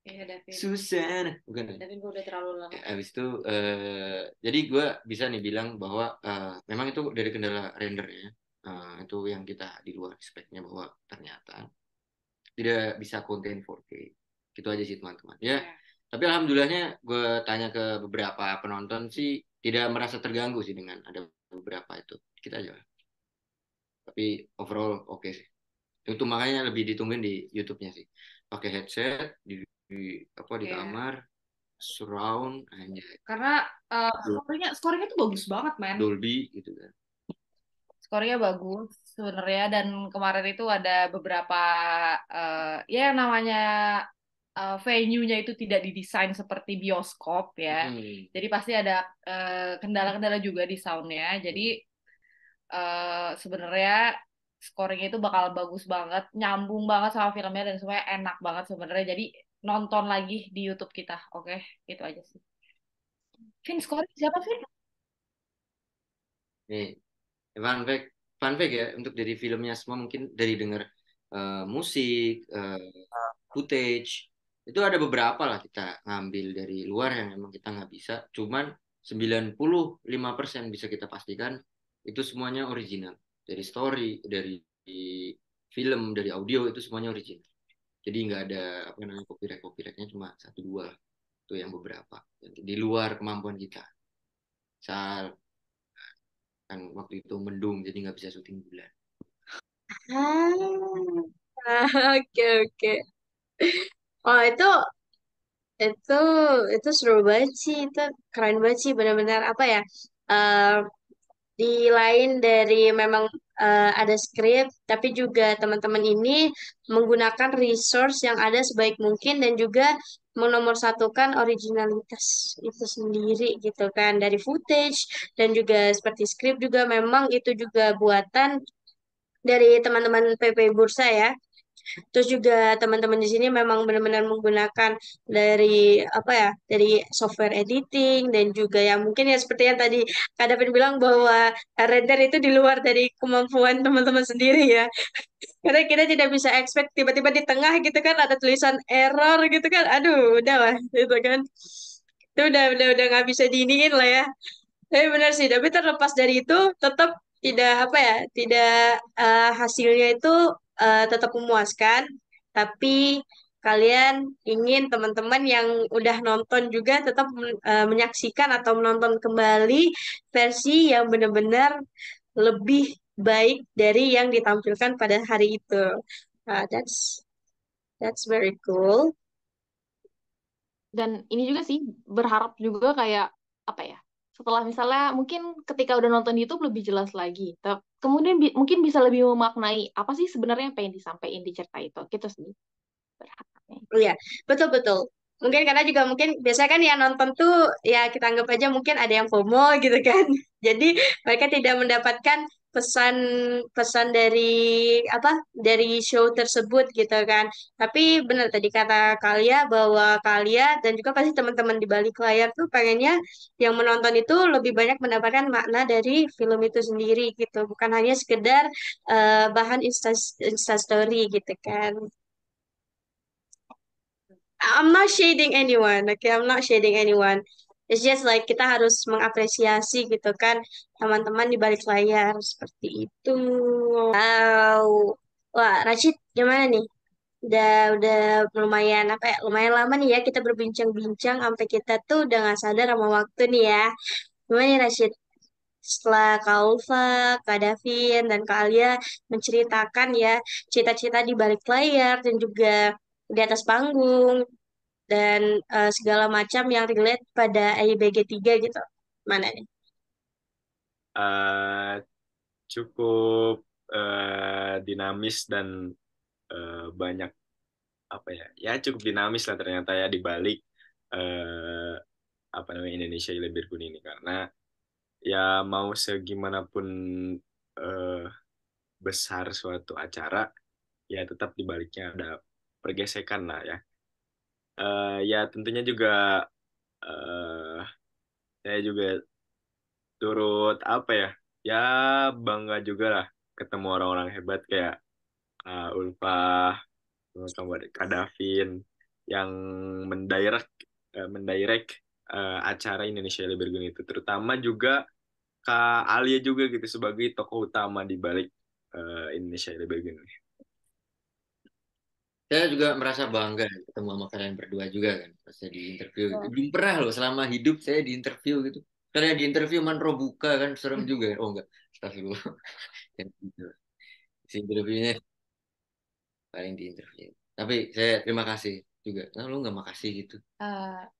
Iya Davin Susana bukan ya? Davin gue udah terlalu lama. Ya, Habis itu eh, jadi gue bisa nih bilang bahwa eh, memang itu dari kendala rendernya eh, itu yang kita di luar speknya bahwa ternyata tidak bisa konten 4K gitu aja sih teman-teman. Ya Iya. Tapi alhamdulillahnya gue tanya ke beberapa penonton sih tidak merasa terganggu sih dengan ada beberapa itu. Kita aja. Tapi overall oke sih. Itu makanya lebih ditungguin di YouTube-nya sih. Pakai headset di, di apa di Iya. kamar surround anjay. Karena eh, skornya skornya tuh bagus banget men. Dolby gitu kan. Skornya bagus sebenarnya dan kemarin itu ada beberapa eh, ya yang namanya eh, venue-nya itu tidak didesain seperti bioskop ya Hmm. jadi pasti ada eh, kendala-kendala juga di soundnya jadi eh, sebenarnya scoringnya itu bakal bagus banget nyambung banget sama filmnya dan semuanya enak banget sebenarnya jadi nonton lagi di YouTube kita. Oke, itu aja sih. Vin, scoring siapa, Vin? Nih, fun fact, fun fact ya untuk dari filmnya semua mungkin dari denger eh, musik, eh, footage itu ada beberapa lah kita ngambil dari luar yang emang kita nggak bisa. Cuman 95% bisa kita pastikan itu semuanya original. Dari story, dari film, dari audio itu semuanya original. Jadi nggak ada apa namanya copyright copyrightnya cuma satu dua. Itu yang beberapa di luar kemampuan kita. Misal kan waktu itu mendung jadi nggak bisa syuting bulan. Ah, oke oke. Oh itu itu itu seru banget sih, itu keren banget sih benar-benar apa ya? eh, di lain dari memang eh, ada skrip, tapi juga teman-teman ini menggunakan resource yang ada sebaik mungkin dan juga menomorsatukan originalitas itu sendiri gitu kan dari footage dan juga seperti skrip juga memang itu juga buatan dari teman-teman PP Bursa ya. Terus juga teman-teman di sini memang benar-benar menggunakan dari apa ya, dari software editing dan juga yang mungkin ya seperti yang tadi Kak David bilang bahwa render itu di luar dari kemampuan teman-teman sendiri ya. Karena kita tidak bisa expect tiba-tiba di tengah gitu kan ada tulisan error gitu kan. Aduh, udah lah gitu kan. Itu udah udah udah nggak bisa diiniin lah ya. Tapi benar sih, tapi terlepas dari itu tetap tidak apa ya, tidak eh, hasilnya itu eh, tetap memuaskan, tapi kalian ingin teman-teman yang udah nonton juga tetap eh, menyaksikan atau menonton kembali versi yang benar-benar lebih baik dari yang ditampilkan pada hari itu. Ah, that's that's very cool. Dan ini juga sih berharap juga kayak apa ya? Setelah misalnya mungkin ketika udah nonton di YouTube lebih jelas lagi. Te- Kemudian bi- mungkin bisa lebih memaknai apa sih sebenarnya yang pengen disampaikan di cerita itu. Gitu sih berharapnya. Iya, betul betul. Mungkin karena juga mungkin biasanya kan yang nonton tuh ya kita anggap aja mungkin ada yang FOMO gitu kan. Jadi mereka tidak mendapatkan pesan pesan dari apa dari show tersebut gitu kan. Tapi benar tadi kata Kalia bahwa Kalia dan juga pasti teman-teman di balik layar tuh pengennya yang menonton itu lebih banyak mendapatkan makna dari film itu sendiri gitu. Bukan hanya sekedar eh, bahan insta, insta story gitu kan. I'm not shading anyone, okay? I'm not shading anyone. It's just like kita harus mengapresiasi gitu kan teman-teman di balik layar seperti itu. Wow. Wah, Rashid gimana nih? Udah udah lumayan apa ya? Lumayan lama nih ya kita berbincang-bincang sampai kita tuh udah nggak sadar sama waktu nih ya. Gimana nih Rashid? Setelah Kak Ulfa, Kak Davin, dan Kak Alia menceritakan ya cita-cita di balik layar dan juga di atas panggung dan eh, segala macam yang relate pada IBG 3 gitu. Mana nih? Eh, cukup eh, dinamis dan eh, banyak apa ya ya cukup dinamis lah ternyata ya di balik eh, apa namanya Indonesia Ilebirgun ini karena ya mau segimanapun eh, besar suatu acara ya tetap di baliknya ada pergesekan lah ya Eh, ya tentunya juga eh saya juga turut apa ya ya bangga juga lah ketemu orang-orang hebat kayak uh, Ulfa kamu Kak Davin yang mendirect eh, mendirect eh, acara Indonesia Libergun itu terutama juga Kak Alia juga gitu sebagai tokoh utama di balik eh, Indonesia Libergun. Saya juga merasa bangga ketemu sama kalian berdua juga kan pas saya di interview. Belum pernah loh selama hidup saya di interview gitu. Karena di interview manro buka kan serem juga. Oh enggak, astagfirullah. Yang gitu. Si interviewnya paling di interview. Tapi saya terima kasih juga. Nah, lu nggak makasih gitu. Eh,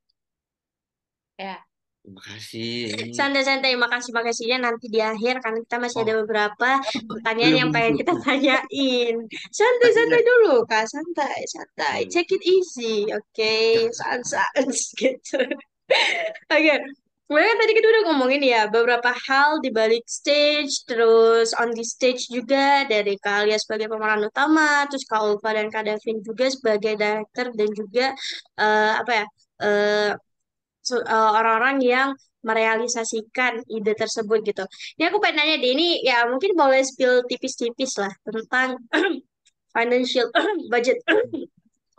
ya, Terima kasih. Ini Santai-santai, makasih-makasihnya nanti di akhir karena kita masih ada oh, beberapa pertanyaan belum yang pengen kita tanyain. Santai-santai dulu, Kak. Santai, santai. Hmm. Take it easy, oke? Sans-sans gitu. Oke. Sebenarnya tadi kita udah ngomongin ya beberapa hal di balik stage, terus on the stage juga dari Kak Alia sebagai pemeran utama, terus Kak Ulfa dan Kak Davin juga sebagai director dan juga eh, apa ya eh, eh, orang-orang yang merealisasikan ide tersebut gitu. Ini aku pengen nanya deh, ini ya mungkin boleh spill tipis-tipis lah tentang financial budget.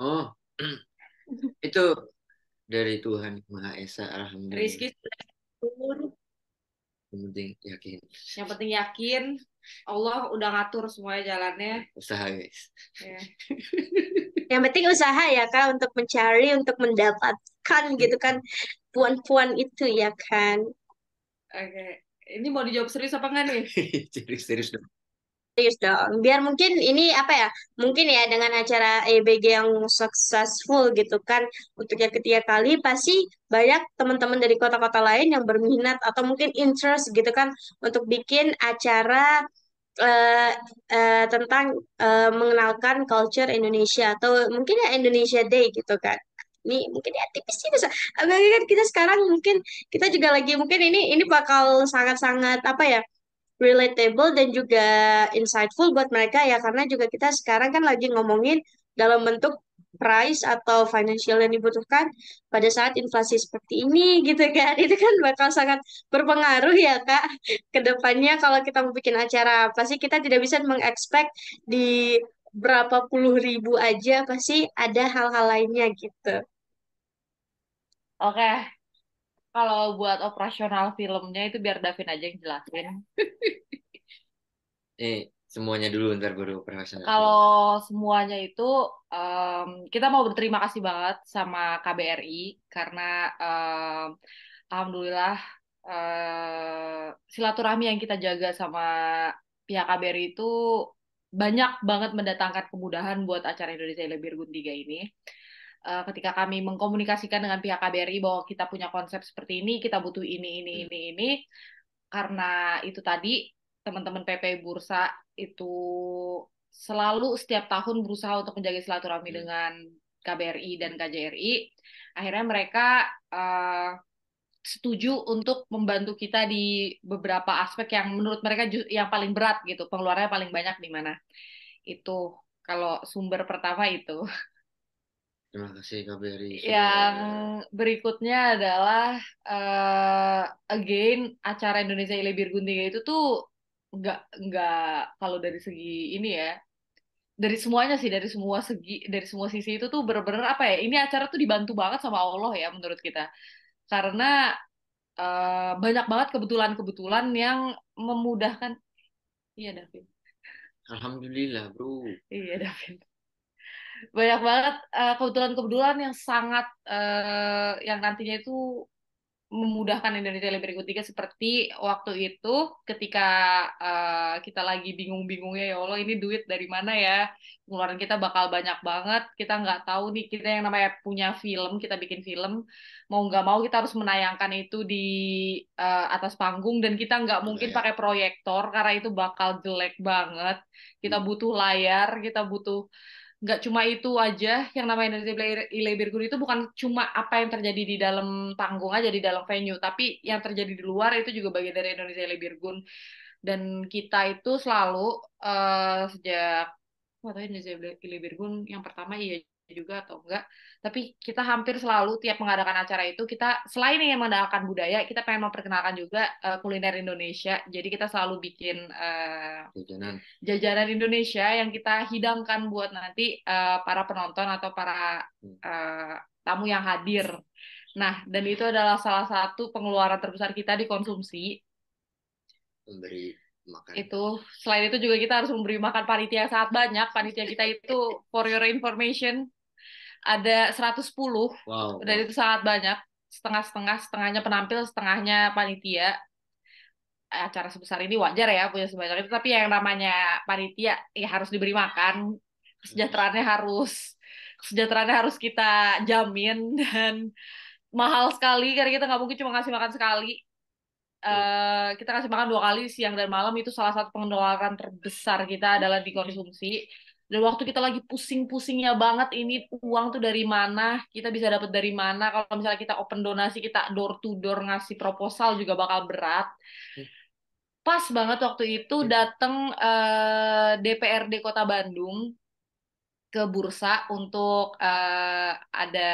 Oh, itu dari Tuhan Maha Esa, alhamdulillah. Rizky Yang penting yakin, yang penting yakin Allah udah ngatur semuanya jalannya. usaha guys. Ya. Yang penting usaha ya Kak untuk mencari, untuk mendapatkan gitu kan puan-puan itu ya kan. Oke. Ini mau dijawab serius apa enggak nih? Serius serius dong. Serius dong. Biar mungkin ini apa ya? Mungkin ya dengan acara EBG yang successful gitu kan untuk yang ketiga kali pasti banyak teman-teman dari kota-kota lain yang berminat atau mungkin interest gitu kan untuk bikin acara eh, eh, tentang eh, mengenalkan culture Indonesia atau mungkin ya Indonesia Day gitu kan. Ini mungkin ya tipis-tipis. Apalagi kan kita sekarang mungkin kita juga lagi mungkin ini ini bakal sangat-sangat apa ya? Relatable dan juga insightful buat mereka ya karena juga kita sekarang kan lagi ngomongin dalam bentuk price atau financial yang dibutuhkan pada saat inflasi seperti ini gitu kan itu kan bakal sangat berpengaruh ya Kak ke depannya kalau kita mau bikin acara pasti kita tidak bisa mengekspek di berapa puluh ribu aja pasti ada hal-hal lainnya gitu. Oke. Kalau buat operasional filmnya itu biar Davin aja yang jelasin. Eh, semuanya dulu ntar baru operasional. Kalau semuanya itu em, kita mau berterima kasih banget sama KBRI karena em, alhamdulillah eh, silaturahmi yang kita jaga sama pihak KBRI itu banyak banget mendatangkan kemudahan buat acara Indonesia Lebih Gun 3 ini. Eh, ketika kami mengkomunikasikan dengan pihak KBRI bahwa kita punya konsep seperti ini, kita butuh ini, ini, ini, ini, karena itu tadi teman-teman PP Bursa itu selalu setiap tahun berusaha untuk menjaga silaturahmi Hmm. dengan KBRI dan KJRI. Akhirnya mereka eh, setuju untuk membantu kita di beberapa aspek yang menurut mereka yang paling berat gitu, pengeluarannya paling banyak di mana. Itu kalau sumber pertama itu. Terima kasih KBRI. Yang berikutnya adalah eh, again acara Indonesia Lebih Gunting itu tuh nggak nggak kalau dari segi ini ya dari semuanya sih dari semua segi dari semua sisi itu tuh bener-bener apa ya ini acara tuh dibantu banget sama Allah ya menurut kita karena eh, banyak banget kebetulan-kebetulan yang memudahkan iya David Alhamdulillah, bro. iya David banyak banget eh, kebetulan-kebetulan yang sangat eh, yang nantinya itu memudahkan Indonesia Lebih Berikut Tiga seperti waktu itu ketika eh, kita lagi bingung-bingungnya ya Allah ini duit dari mana ya? Pengeluaran kita bakal banyak banget kita nggak tahu nih kita yang namanya punya film kita bikin film mau nggak mau kita harus menayangkan itu di eh, atas panggung dan kita nggak mungkin Layar. pakai proyektor karena itu bakal jelek banget. Kita butuh layar kita butuh nggak cuma itu aja yang namanya Indonesia Ilebirgun itu bukan cuma apa yang terjadi di dalam panggung aja di dalam venue tapi yang terjadi di luar itu juga bagian dari Indonesia Ilebirgun dan kita itu selalu eh, sejak tahu Indonesia Ilebirgun yang pertama iya juga atau enggak tapi kita hampir selalu tiap mengadakan acara itu kita selain yang mengadakan budaya kita pengen memperkenalkan juga eh, kuliner Indonesia jadi kita selalu bikin eh, Jajanan. jajanan Indonesia yang kita hidangkan buat nanti eh, para penonton atau para eh, tamu yang hadir. Nah, dan itu adalah salah satu pengeluaran terbesar kita di konsumsi. Memberi makan. Itu selain itu juga kita harus memberi makan panitia sangat banyak. Panitia kita itu for your information ada 110 Wow. dan wow. itu sangat banyak. Setengah-setengah, setengahnya penampil, setengahnya panitia. Acara sebesar ini wajar ya punya sebanyak itu, tapi yang namanya panitia ya harus diberi makan, kesejahteraannya harus kesejahteraannya harus kita jamin dan mahal sekali karena kita nggak mungkin cuma ngasih makan sekali. Eh, kita kasih makan dua kali siang dan malam itu salah satu pengeluaran terbesar kita adalah dikonsumsi Dan waktu kita lagi pusing-pusingnya banget ini uang tuh dari mana, kita bisa dapat dari mana. Kalau misalnya kita open donasi, kita door to door ngasih proposal juga bakal berat. Pas banget waktu itu datang eh, DPRD Kota Bandung ke bursa untuk eh, ada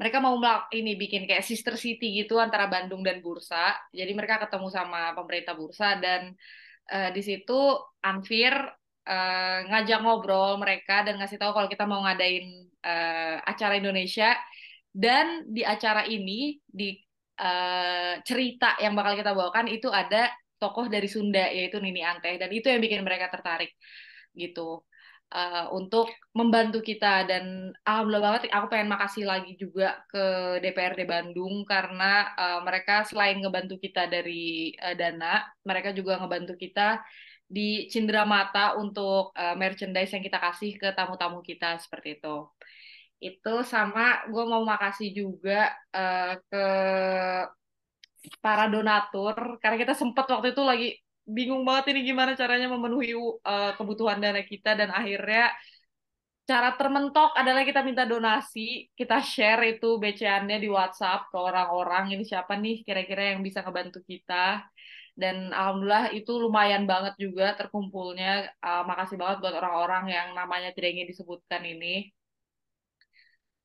mereka mau ini bikin kayak sister city gitu antara Bandung dan Bursa. Jadi mereka ketemu sama pemerintah Bursa dan eh, di situ Anfir eh, ngajak ngobrol mereka dan ngasih tahu kalau kita mau ngadain eh, acara Indonesia. Dan di acara ini di eh, cerita yang bakal kita bawakan itu ada tokoh dari Sunda yaitu Nini Anteh dan itu yang bikin mereka tertarik gitu. Eh, untuk membantu kita. Dan alhamdulillah banget aku pengen makasih lagi juga ke DPRD Bandung karena eh, mereka selain ngebantu kita dari eh, dana mereka juga ngebantu kita di cindera mata untuk eh, merchandise yang kita kasih ke tamu-tamu kita seperti itu itu sama gue mau makasih juga eh, ke para donatur karena kita sempat waktu itu lagi bingung banget ini gimana caranya memenuhi uh, kebutuhan dana kita dan akhirnya cara termentok adalah kita minta donasi, kita share itu BCA-nya di WhatsApp ke orang-orang ini siapa nih kira-kira yang bisa ngebantu kita. Dan alhamdulillah itu lumayan banget juga terkumpulnya. Uh, makasih banget buat orang-orang yang namanya tidak ingin disebutkan ini.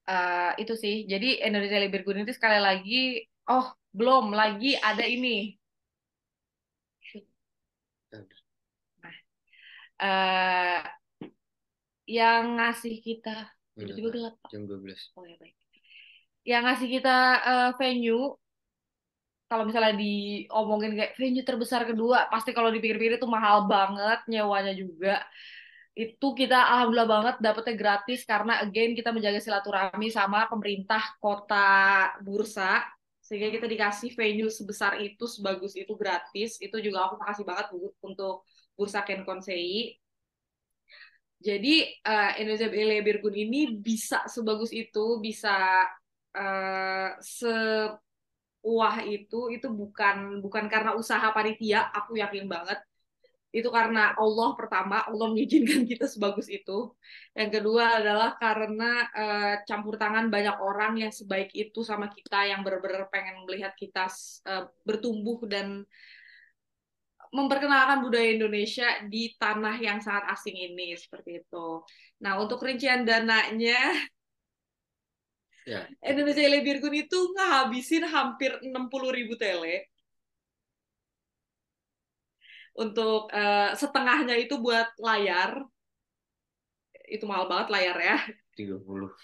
Uh, itu sih. Jadi Indonesia Lebih Good itu sekali lagi, oh belum lagi ada ini. Nah, uh, yang ngasih kita gelap Pak. Jam 12. Oh ya baik. Yang ngasih kita uh, venue kalau misalnya diomongin kayak venue terbesar kedua, pasti kalau dipikir-pikir itu mahal banget nyewanya juga. Itu kita alhamdulillah banget dapetnya gratis karena again kita menjaga silaturahmi sama pemerintah kota Bursa sehingga kita dikasih venue sebesar itu sebagus itu gratis itu juga aku makasih banget untuk Bursa Ken Konsei jadi uh, Indonesia Billy Birgun ini bisa sebagus itu bisa uh, se wah itu itu bukan bukan karena usaha panitia aku yakin banget itu karena Allah pertama Allah mengizinkan kita sebagus itu yang kedua adalah karena uh, campur tangan banyak orang yang sebaik itu sama kita yang benar-benar pengen melihat kita uh, bertumbuh dan memperkenalkan budaya Indonesia di tanah yang sangat asing ini seperti itu. Nah untuk rincian dananya Ya. Indonesia Lebirgun itu ngabisin hampir 60 ribu tele untuk uh, setengahnya itu buat layar itu mahal banget layar ya 30.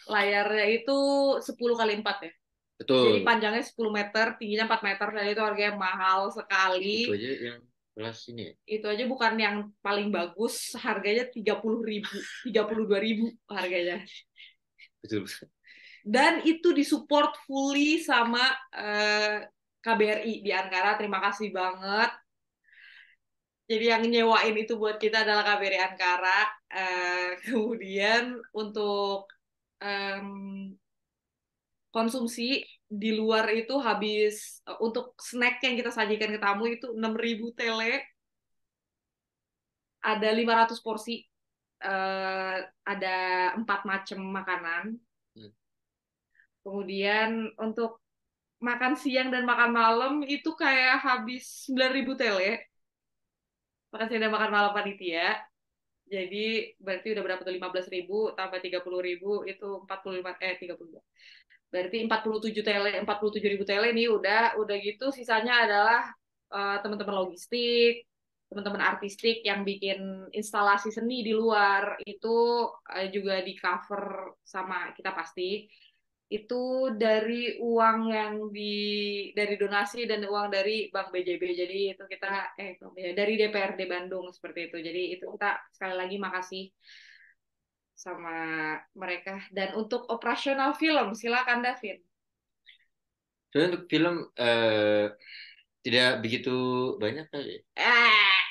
layarnya itu 10 kali 4 ya Betul. jadi panjangnya 10 meter tingginya 4 meter dan itu harganya mahal sekali Itu aja yang kelas ini ya. itu aja bukan yang paling bagus harganya 30 ribu 32 ribu harganya Betul. Dan itu disupport fully sama uh, KBRI di Ankara terima kasih banget jadi yang nyewain itu buat kita adalah KBRI Ankara. Uh, kemudian untuk um, konsumsi di luar itu habis uh, untuk snack yang kita sajikan ke tamu itu 6.000 tele. Ada 500 porsi. Uh, ada empat macam makanan. Kemudian untuk makan siang dan makan malam itu kayak habis 9.000 tele makan siang dan makan malam panitia. Jadi berarti udah berapa tuh 15 ribu tambah 30 ribu itu 45 eh 32. Berarti 47 tele 47 ribu tele nih udah udah gitu sisanya adalah uh, teman-teman logistik, teman-teman artistik yang bikin instalasi seni di luar itu uh, juga di cover sama kita pasti itu dari uang yang di dari donasi dan uang dari Bank BJB. Jadi itu kita eh dari DPRD Bandung seperti itu. Jadi itu kita sekali lagi makasih sama mereka dan untuk operasional film silakan David. Soalnya untuk film eh, tidak begitu banyak kali. Eh.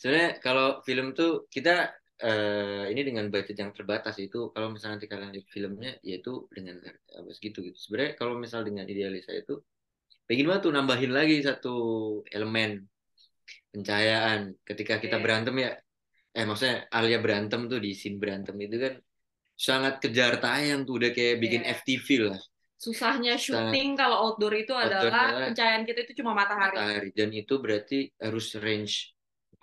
Soalnya kalau film tuh kita uh, ini dengan budget yang terbatas itu kalau misalnya nanti kalian lihat filmnya yaitu dengan apa segitu gitu sebenarnya kalau misal dengan idealis saya itu pengen banget tuh nambahin lagi satu elemen pencahayaan ketika kita Oke. berantem ya eh maksudnya Alia berantem tuh di scene berantem itu kan sangat kejar tayang tuh udah kayak bikin Iya. FTV lah Susahnya syuting kalau outdoor itu Outdoor adalah adalah pencahayaan kita itu cuma matahari. matahari dan itu berarti harus range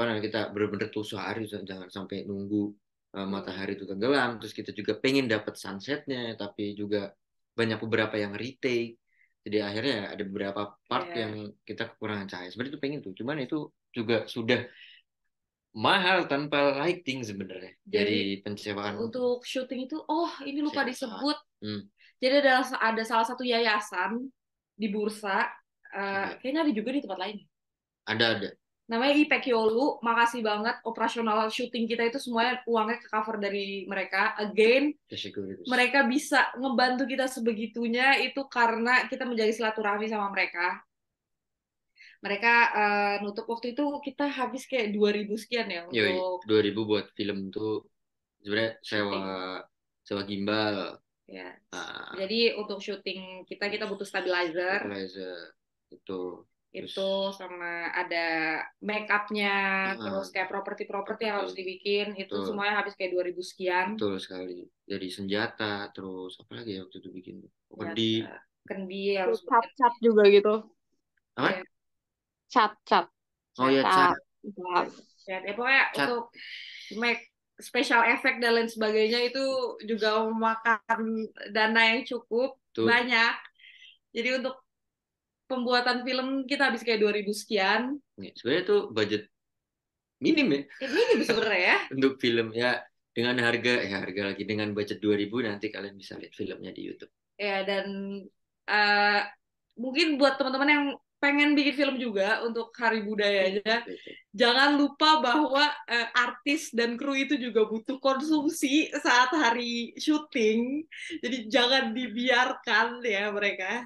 namanya kita bener-bener tuh sehari jangan sampai nunggu uh, matahari itu tenggelam terus kita juga pengen dapat sunsetnya tapi juga banyak beberapa yang retake jadi akhirnya ada beberapa part Iya. yang kita kekurangan cahaya sebenarnya itu pengen tuh cuman itu juga sudah mahal tanpa lighting sebenarnya Jadi, jadi pencewaan Untuk syuting itu, oh ini lupa Sewa. disebut. Hmm. Jadi ada ada salah satu yayasan di bursa, Iya. kayaknya ada juga di tempat lain. ada ada Namanya IPEC Yolu, makasih banget. Operasional syuting kita itu semuanya uangnya ke cover dari mereka. Again, mereka bisa ngebantu kita sebegitunya itu karena kita menjaga silaturahmi sama mereka. Mereka eh, nutup waktu itu kita habis kayak 2000 sekian ya Yoi, untuk 2000 buat film tuh sebenarnya sewa sewa gimbal. Ya. ah, Jadi untuk syuting kita kita butuh stabilizer. Stabilizer itu itu sama ada make upnya, Ah. terus kayak properti-properti yang harus dibikin itu Betul. semuanya habis kayak 2000 sekian. betul sekali dari senjata terus apa lagi ya waktu itu bikin Ya, di kendi harus cat cat juga gitu apa Iya. cat cat oh ya Cat. cat Cat. ya, ya pokoknya Cat. untuk make special effect dan lain sebagainya itu juga memakan dana yang cukup tuh banyak. Jadi untuk pembuatan film kita habis kayak 2000 sekian. Nih, sebenarnya tuh budget minim ya Ini ini sebenarnya ya. untuk film ya dengan harga ya harga lagi dengan budget 2000 nanti kalian bisa lihat filmnya di YouTube Ya dan eh, mungkin buat teman-teman yang pengen bikin film juga untuk Hari Budayanya, jangan lupa bahwa eh, artis dan kru itu juga butuh konsumsi saat hari syuting. Jadi jangan dibiarkan ya mereka.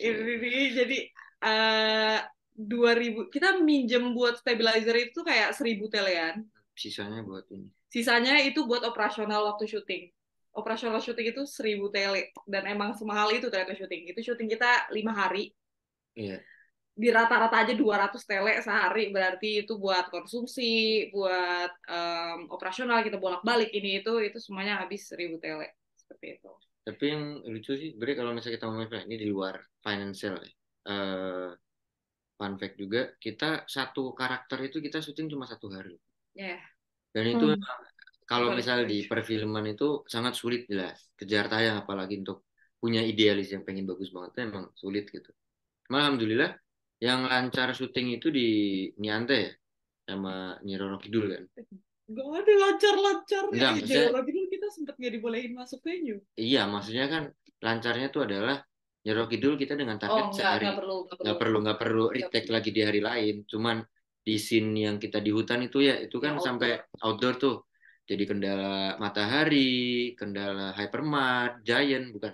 Ini, ini jadi eh 2000 kita minjem buat stabilizer itu kayak 1000 telean. sisanya buat ini Sisanya itu buat operasional waktu syuting. Operasional syuting itu 1000 tele dan emang semahal itu ternyata syuting. Itu syuting kita lima hari iya di rata-rata aja 200 tele sehari berarti itu buat konsumsi, buat em, operasional kita bolak-balik ini itu itu semuanya habis 1000 tele seperti itu. Tapi yang lucu sih, sebenarnya kalau misalnya kita ngomongin film, ini di luar financial ya. Eh, fun fact juga, kita satu karakter itu kita syuting cuma satu hari. Ya. Dan itu Hmm. kalau sorry. di perfilman itu sangat sulit jelas. Kejar tayang apalagi untuk punya idealis yang pengen bagus banget itu emang sulit gitu. Cuma alhamdulillah yang lancar syuting itu di Niante ya, sama Nyiroro Kidul kan. Gak ada lancar-lancar. Enggak, maksudnya- Sempat nggak dibolehin masuk venue. Iya, maksudnya kan lancarnya tuh adalah Nyiroro Kidul kita dengan Oh, target enggak, sehari. enggak perlu, enggak nggak perlu. nggak perlu retake perlu. lagi di hari lain. Cuman di scene yang kita di hutan itu ya itu kan Ya, sampai outdoor. tuh. Jadi kendala matahari kendala hypermart giant bukan.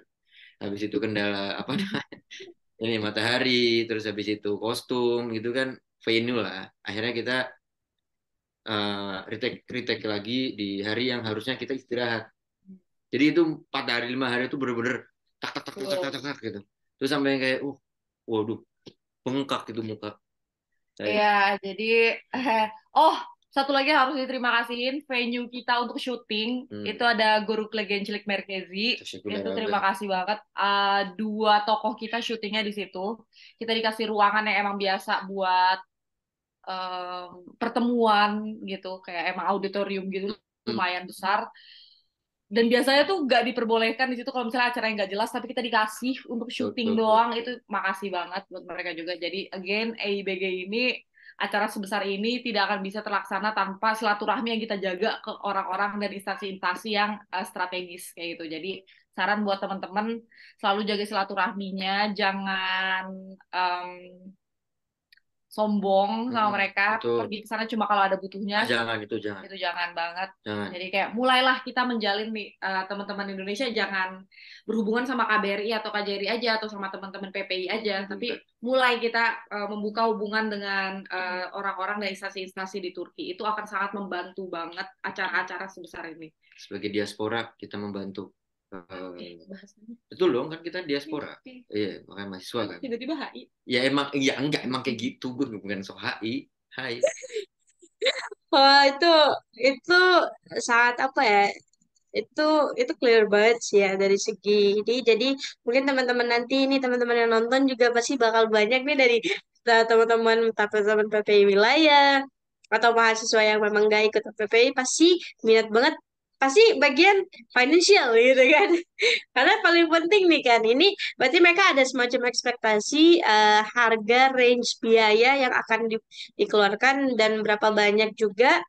Habis itu kendala apa namanya? Ini matahari terus habis itu kostum gitu kan venue lah. Akhirnya kita eh, retake retake lagi di hari yang harusnya kita istirahat jadi itu empat hari lima hari itu bener-bener tak tak tak tak tak tak, tak, tak, gitu terus sampai yang kayak uh waduh bengkak itu muka Iya, jadi oh satu lagi harus diterima kasihin venue kita untuk syuting Hmm. itu ada Guru Klegencilik Merkezi. Tersyakuran Itu terima kasih banget. Eh, dua tokoh kita syutingnya di situ. Kita dikasih ruangan yang emang biasa buat em, pertemuan gitu, kayak emang auditorium gitu lumayan besar. Dan biasanya tuh nggak diperbolehkan di situ kalau misalnya acara yang nggak jelas, tapi kita dikasih untuk syuting betul, doang. Itu makasih banget buat mereka juga. Jadi again, EIBG ini acara sebesar ini tidak akan bisa terlaksana tanpa silaturahmi yang kita jaga ke orang-orang dan instansi-instansi yang eh, strategis kayak gitu. Jadi saran buat teman-teman selalu jaga silaturahminya, jangan em, sombong sama mereka, betul. pergi ke sana cuma kalau ada butuhnya. Ah, jangan itu jangan Itu jangan banget. jangan Jadi kayak mulailah kita menjalin nih eh, teman-teman Indonesia jangan berhubungan sama KBRI atau KJRI aja atau sama teman-teman PPI aja, tapi mulai kita eh, membuka hubungan dengan eh, orang-orang dari instansi-instansi di Turki. Itu akan sangat membantu banget acara-acara sebesar ini. sebagai diaspora kita membantu Eh, Eh, bahasanya. betul dong kan kita diaspora Eh, iya makanya mahasiswa kan Tiba-tiba HI. ya emang iya enggak emang kayak gitu gue bukan so HI hai Wah, itu itu sangat apa ya? Itu itu clear banget sih ya dari segi ini. Jadi mungkin teman-teman nanti ini teman-teman yang nonton juga pasti bakal banyak nih dari eh, teman-teman teman-teman PPI wilayah atau mahasiswa yang memang gak ikut PPI pasti minat banget pasti bagian financial gitu kan. Karena paling penting nih kan ini berarti mereka ada semacam ekspektasi eh, harga range biaya yang akan di- dikeluarkan dan berapa banyak juga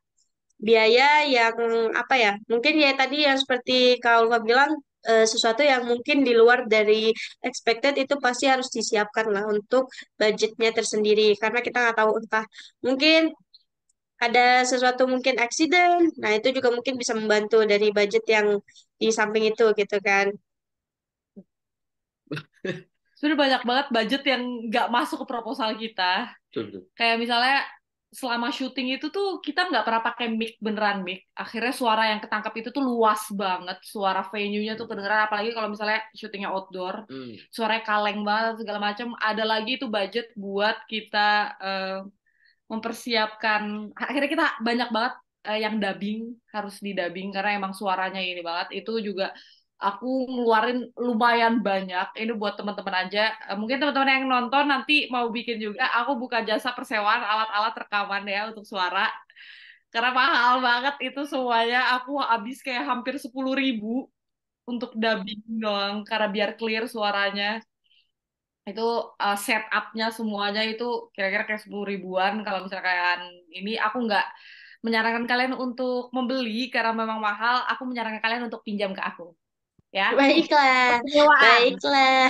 biaya yang apa ya mungkin ya tadi yang seperti Ulfa bilang eh, sesuatu yang mungkin di luar dari expected itu pasti harus disiapkan lah untuk budgetnya tersendiri. Karena kita nggak tahu entah mungkin ada sesuatu mungkin accident nah itu juga mungkin bisa membantu dari budget yang di samping itu gitu kan Sebenarnya banyak banget budget yang nggak masuk ke proposal kita. Betul, betul. Kayak misalnya selama syuting itu tuh kita nggak pernah pakai mic beneran mic. Akhirnya suara yang ketangkap itu tuh luas banget. Suara venue-nya tuh kedengeran. Apalagi kalau misalnya syutingnya outdoor. Hmm. Suaranya kaleng banget segala macam. Ada lagi itu budget buat kita eh, mempersiapkan. Akhirnya kita banyak banget eh, yang dubbing harus didubbing karena emang suaranya ini banget. Itu juga aku ngeluarin lumayan banyak. Ini buat teman-teman aja. Eh, Mungkin teman-teman yang nonton nanti mau bikin juga. Aku buka jasa persewaan alat-alat rekaman ya untuk suara. Karena mahal banget itu semuanya. Aku habis kayak hampir sepuluh ribu untuk dubbing doang. Karena biar clear suaranya. Itu uh, setup-nya semuanya itu kira-kira kayak sepuluh ribuan. Kalau misalkan ini aku nggak menyarankan kalian untuk membeli karena memang mahal. Aku menyarankan kalian untuk pinjam ke aku. Ya. baiklah Penyewaan. baiklah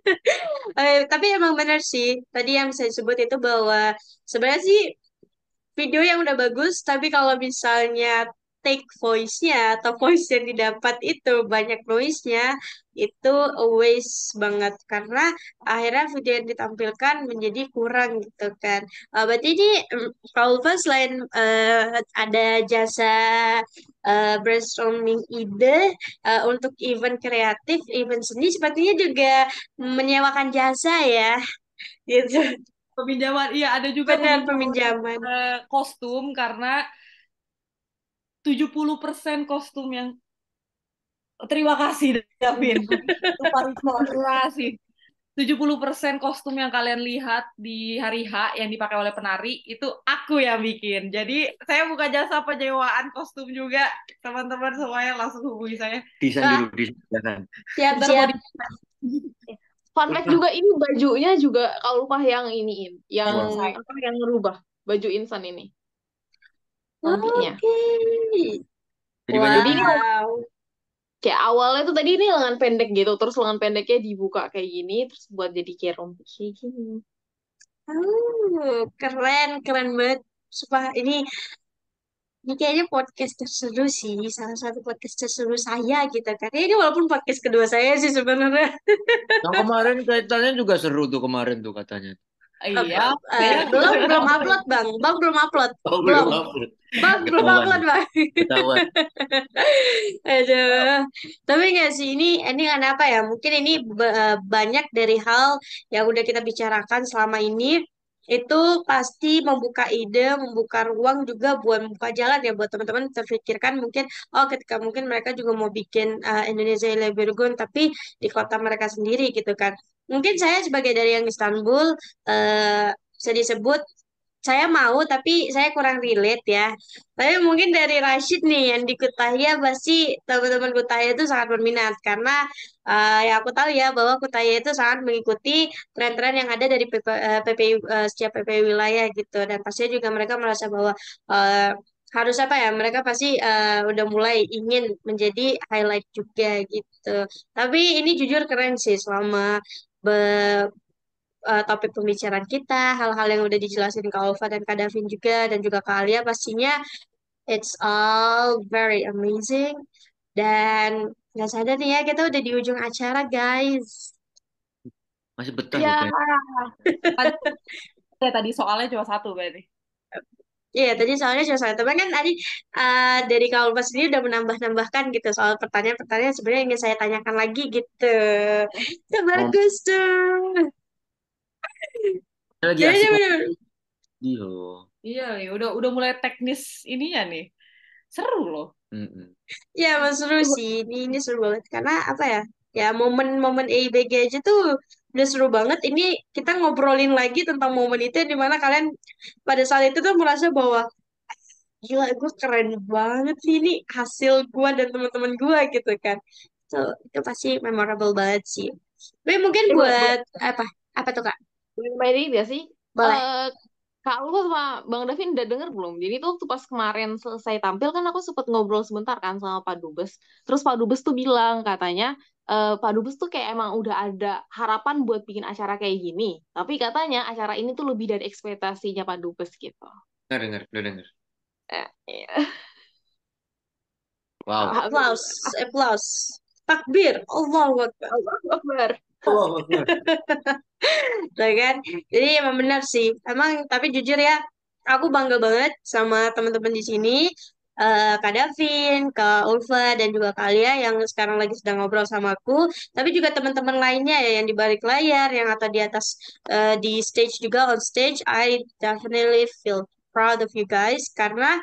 Eh, tapi emang benar sih tadi yang saya sebut itu bahwa sebenarnya sih video yang udah bagus, tapi kalau misalnya take voice-nya atau voice yang didapat itu banyak noise-nya, itu a waste banget karena akhirnya video yang ditampilkan menjadi kurang gitu kan. Eh, berarti ini mm, Ulfa selain eh, ada jasa eh, brainstorming ide eh, untuk event kreatif, event seni, sepertinya juga menyewakan jasa ya, gitu. Peminjaman, iya ada juga Benar peminjaman peminjaman. kostum karena 70% kostum yang terima kasih Davin. Lupa, terima kasih. 70% kostum yang kalian lihat di hari H yang dipakai oleh penari itu aku yang bikin. Jadi saya buka jasa penyewaan kostum juga. Teman-teman semuanya langsung hubungi saya. Desain Wah. dulu, desain. Mau di- Fun fact juga ini bajunya juga kalau lupa yang iniin, yang apa yang merubah baju insan ini Oke. nantinya. Jadi Wow. Jadi ini kayak awalnya tuh tadi ini lengan pendek gitu, terus lengan pendeknya dibuka kayak gini, terus buat jadi kayak rompi kayak gini. Oh, keren, keren banget. Sumpah, ini, ini kayaknya podcast terseru sih. Salah satu podcast terseru saya gitu kan. Ini walaupun podcast kedua saya sih sebenarnya. Yang kemarin kaitannya juga seru tuh kemarin tuh katanya. Iya. Eh, belum belum upload bang, bang belum upload, Oh, belum, belum upload. bang belum upload bang. Ketahuan. Aduh, tapi nggak sih ini ini kenapa ya? Mungkin ini eh, banyak dari hal yang udah kita bicarakan selama ini itu pasti membuka ide, membuka ruang juga buat membuka jalan ya buat teman-teman terpikirkan mungkin oh ketika mungkin mereka juga mau bikin eh, Indonesia Lebergun tapi di kota mereka sendiri gitu kan. Mungkin saya sebagai dari yang Istanbul eh bisa disebut saya mau tapi saya kurang relate ya. Tapi mungkin dari Rashid nih yang di Kutahya pasti teman-teman Kutahya itu sangat berminat karena eh, ya aku tahu ya bahwa Kutahya itu sangat mengikuti tren-tren yang ada dari PP, eh, PPI eh, setiap PPI wilayah gitu dan pastinya juga mereka merasa bahwa eh, harus apa ya mereka pasti eh, udah mulai ingin menjadi highlight juga gitu. Tapi ini jujur keren sih selama be- eh, topik pembicaraan kita, hal-hal yang udah dijelasin Kak Alfa dan Kak Davin juga, dan juga Kak Alia pastinya it's all very amazing. Dan nggak sadar nih ya, kita udah di ujung acara guys. Masih betah Ya. Ya, tadi soalnya cuma satu berarti. Iya, tadi soalnya cuma satu. Tapi kan tadi eh, dari Alfa sendiri udah menambah-nambahkan gitu soal pertanyaan-pertanyaan sebenarnya ingin saya tanyakan lagi gitu. Itu Oh, bagus tuh. lagi Jadi. Iya, ya udah udah mulai teknis ininya nih. Seru loh. Mm-mm. Ya, mas seru sih. Ini, ini seru banget. Karena apa ya? Ya, momen-momen EIBG aja tuh udah seru banget. Ini kita ngobrolin lagi tentang momen itu di mana kalian pada saat itu tuh merasa bahwa gila gue keren banget sih ini hasil gue dan teman-teman gue gitu kan. So, itu pasti memorable banget sih. Tapi mungkin boleh, boleh, buat apa? Apa tuh Kak? boleh main ini nggak sih? Boleh. Eh, Kak Alfa sama Bang Davin udah denger belum? Jadi tuh waktu pas kemarin selesai tampil kan aku sempet ngobrol sebentar kan sama Pak Dubes. Terus Pak Dubes tuh bilang katanya eh, Pak Dubes tuh kayak emang udah ada harapan buat bikin acara kayak gini. Tapi katanya acara ini tuh lebih dari ekspektasinya Pak Dubes gitu. Dengar, dengar, udah dengar. Eh, iya. Wow. Applause, applause. Takbir. Allahu Akbar. Allahu Akbar. Allah Akbar. Tuh kan? Jadi emang benar sih. Emang tapi jujur ya, aku bangga banget sama teman-teman di sini. Eh, Kak Davin, Kak Ulfa, dan juga Kak yang sekarang lagi sedang ngobrol sama aku. Tapi juga teman-teman lainnya ya yang di balik layar, yang atau di atas eh, di stage juga on stage. I definitely feel proud of you guys karena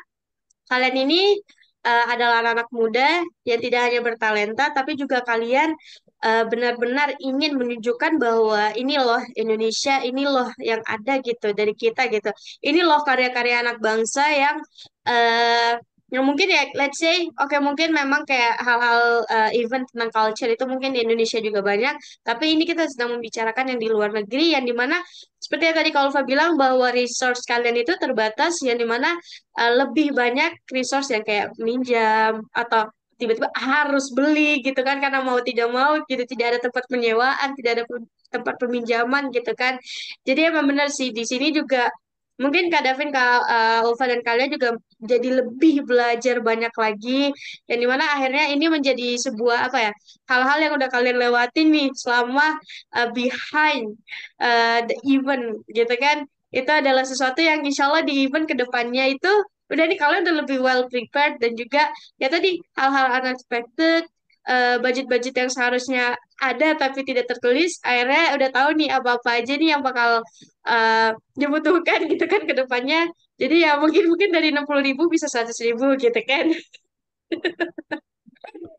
kalian ini eh, adalah anak-anak muda yang tidak hanya bertalenta, tapi juga kalian benar-benar ingin menunjukkan bahwa ini loh Indonesia, ini loh yang ada gitu dari kita gitu. Ini loh karya-karya anak bangsa yang eh yang mungkin ya, let's say, oke mungkin memang kayak hal-hal eh, event tentang culture itu mungkin di Indonesia juga banyak, tapi ini kita sedang membicarakan yang di luar negeri, yang di mana seperti yang tadi Kalfa bilang bahwa resource kalian itu terbatas, yang di mana uh, lebih banyak resource yang kayak minjam atau tiba-tiba harus beli gitu kan karena mau tidak mau gitu tidak ada tempat penyewaan tidak ada tempat peminjaman gitu kan. Jadi emang benar sih di sini juga mungkin Kak Davin Kak uh, Ulfa dan kalian juga jadi lebih belajar banyak lagi. Yang di mana akhirnya ini menjadi sebuah apa ya hal-hal yang udah kalian lewatin nih selama uh, behind uh, the event gitu kan. Itu adalah sesuatu yang insya Allah di event ke depannya itu udah nih kalian udah lebih well prepared dan juga ya tadi hal-hal unexpected eh, budget-budget yang seharusnya ada tapi tidak tertulis akhirnya udah tahu nih apa-apa aja nih yang bakal eh, dibutuhkan gitu kan ke depannya jadi ya mungkin mungkin dari enam puluh ribu bisa seratus ribu gitu kan.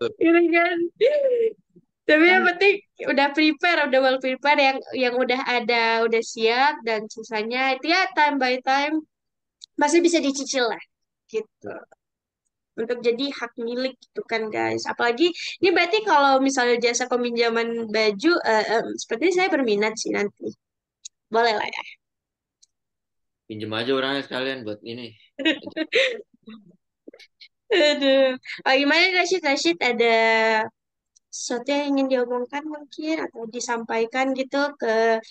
Gitu kan. Tapi yang penting udah prepare, udah well prepare yang yang udah ada, udah siap dan sisanya itu ya time by time masih bisa dicicil lah gitu. Untuk jadi hak milik gitu kan guys. Apalagi ini berarti kalau misalnya jasa peminjaman baju eh, em, seperti saya berminat sih nanti. Boleh lah ya. Pinjem aja orangnya sekalian buat ini. Aduh. Oh, gimana Rashid? Rashid ada sesuatu yang ingin diomongkan mungkin atau disampaikan gitu ke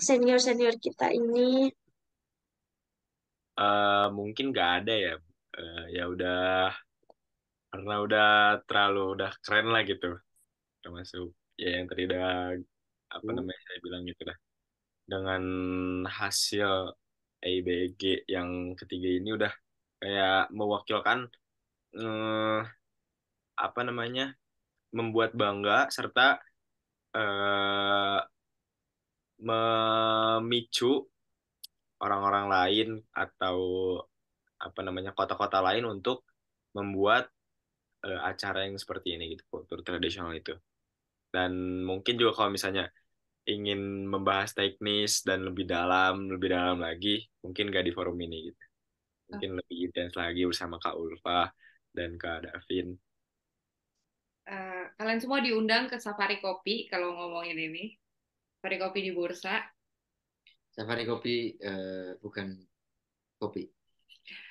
senior-senior kita ini. Eh, mungkin nggak ada ya. Eh, ya udah karena udah terlalu udah keren lah gitu. Termasuk ya yang tadi udah apa namanya saya bilang gitu lah. Dengan hasil AIBG yang ketiga ini udah kayak mewakilkan eh, apa namanya membuat bangga serta eh, memicu orang-orang lain atau apa namanya kota-kota lain untuk membuat eh, acara yang seperti ini gitu kultur tradisional itu dan mungkin juga kalau misalnya ingin membahas teknis dan lebih dalam lebih dalam lagi mungkin gak di forum ini gitu mungkin lebih intens lagi bersama Kak Ulfa dan Kak Davin Eh, kalian semua diundang ke Safari Kopi kalau ngomongin ini. Safari Kopi di Bursa. Safari kopi eh, bukan kopi.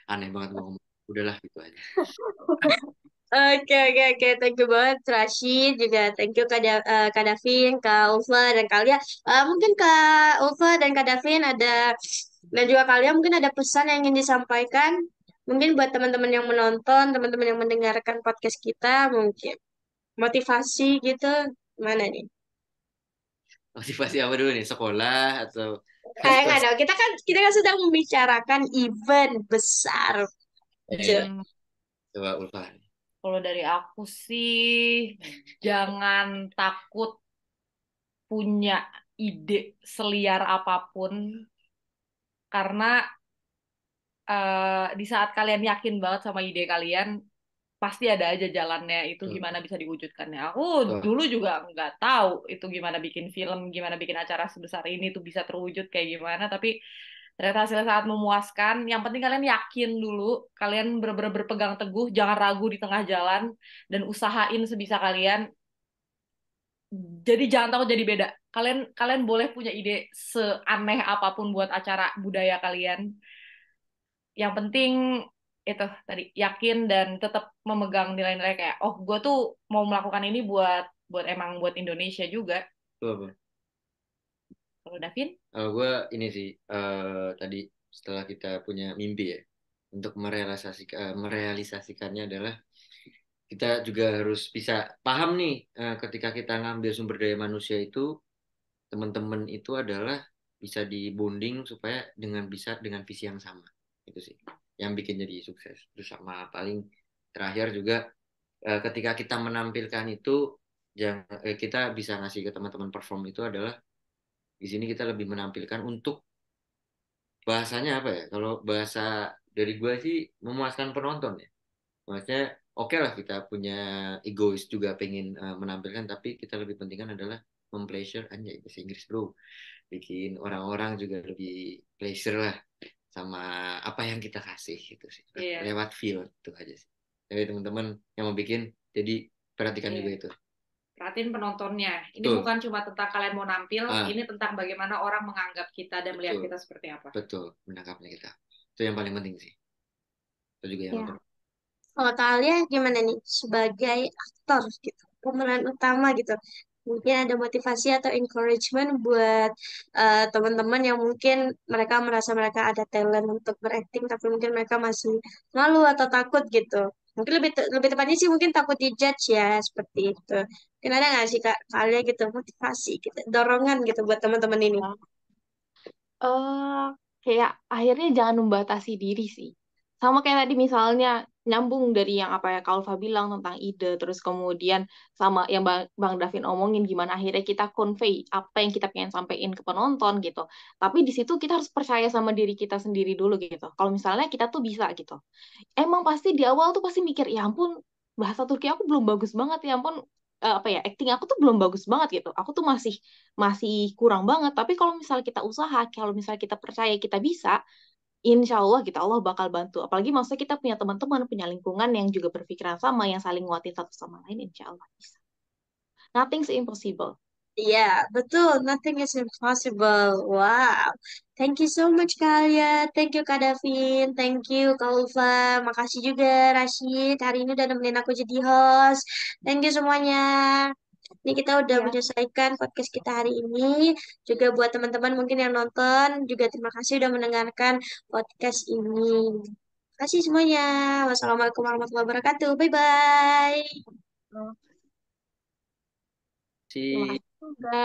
Aneh banget gua ngomong. Udahlah gitu aja. Oke, oke, oke. Thank you banget, Rashid. Juga thank you Kak, Da- eh, Kak Davin, Kak Ulfa, dan kalian. Eh, mungkin Kak Ulfa dan Kak Davin ada, dan juga kalian mungkin ada pesan yang ingin disampaikan. Mungkin buat teman-teman yang menonton, teman-teman yang mendengarkan podcast kita, mungkin motivasi gitu. Mana nih? Motivasi apa dulu nih? Sekolah atau Nggak dong. Kita kan, kita kan sedang membicarakan event besar. Iya. Coba Ulfa. kalau dari aku sih jangan takut punya ide seliar apa pun karena eh, di saat kalian yakin banget sama ide kalian, pasti ada aja jalannya itu gimana bisa diwujudkannya. Aku Betul. dulu juga nggak tahu itu gimana bikin film, gimana bikin acara sebesar ini tuh bisa terwujud kayak gimana, tapi ternyata hasilnya sangat memuaskan. Yang penting kalian yakin dulu, kalian bener-bener berpegang teguh, jangan ragu di tengah jalan, dan usahain sebisa kalian. Jadi jangan takut jadi beda. Kalian kalian boleh punya ide seaneh apa pun buat acara budaya kalian. Yang penting itu tadi yakin dan tetap memegang nilai-nilai kayak oh gue tuh mau melakukan ini buat buat emang buat Indonesia juga. Kalau Davin? Kalau gue ini sih eh, tadi setelah kita punya mimpi ya untuk merealisasikan merealisasikannya adalah kita juga harus bisa paham nih eh, ketika kita ngambil sumber daya manusia itu teman-teman itu adalah bisa dibonding supaya dengan bisa dengan visi yang sama itu sih yang bikin jadi sukses. Terus sama paling terakhir juga eh, ketika kita menampilkan itu jangan eh, kita bisa ngasih ke teman-teman perform itu adalah di sini kita lebih menampilkan untuk bahasanya apa ya? Kalau bahasa dari gue sih memuaskan penonton ya. Maksudnya oke lah kita punya egois juga pengen uh, menampilkan tapi kita lebih pentingkan adalah mempleasure anjay bahasa Inggris bro. Bikin orang-orang juga lebih pleasure lah sama apa yang kita kasih gitu sih Iya. lewat feel itu aja sih jadi teman-teman yang mau bikin jadi perhatikan Iya. juga itu Perhatiin penontonnya. Ini Betul. bukan cuma tentang kalian mau nampil, Ah. ini tentang bagaimana orang menganggap kita dan melihat Betul. kita seperti apa. betul menangkapnya kita itu yang paling penting sih itu juga yang Ya. nonton. Kalau kalian gimana nih sebagai aktor gitu, pemeran utama gitu. Mungkin ada motivasi atau encouragement buat eh, teman-teman yang mungkin mereka merasa mereka ada talent untuk berakting tapi mungkin mereka masih malu atau takut gitu. Mungkin lebih te- lebih tepatnya sih mungkin takut dijudge ya seperti itu. Mungkin ada nggak sih kak kalian gitu motivasi gitu, dorongan gitu buat teman-teman ini? eh kayak akhirnya jangan membatasi diri sih. Sama kayak tadi misalnya nyambung dari yang apa ya Kalfa bilang tentang ide, terus kemudian sama yang Bang, Bang Davin omongin gimana akhirnya kita convey apa yang kita pengen sampaikan ke penonton gitu. Tapi di situ kita harus percaya sama diri kita sendiri dulu gitu. Kalau misalnya kita tuh bisa gitu. Emang pasti di awal tuh pasti mikir, ya ampun bahasa Turki aku belum bagus banget ya ampun eh, apa ya acting aku tuh belum bagus banget gitu. Aku tuh masih masih kurang banget. Tapi kalau misalnya kita usaha, kalau misalnya kita percaya kita bisa, insya Allah kita Allah bakal bantu. Apalagi maksudnya kita punya teman-teman, punya lingkungan yang juga berpikiran sama, yang saling nguatin satu sama lain, insya Allah bisa. Nothing's impossible. Iya, betul. Nothing is impossible. Wow. Thank you so much, kalian. Thank you, Kak Davin. Thank you, Kak Ulfa. Makasih juga, Rashid. Hari ini udah nemenin aku jadi host. Thank you semuanya. Ini kita udah Ya. menyelesaikan podcast kita hari ini. Juga buat teman-teman mungkin yang nonton, juga terima kasih udah mendengarkan podcast ini. Terima kasih semuanya. Wassalamualaikum warahmatullahi wabarakatuh. Bye-bye. si Terima kasih juga.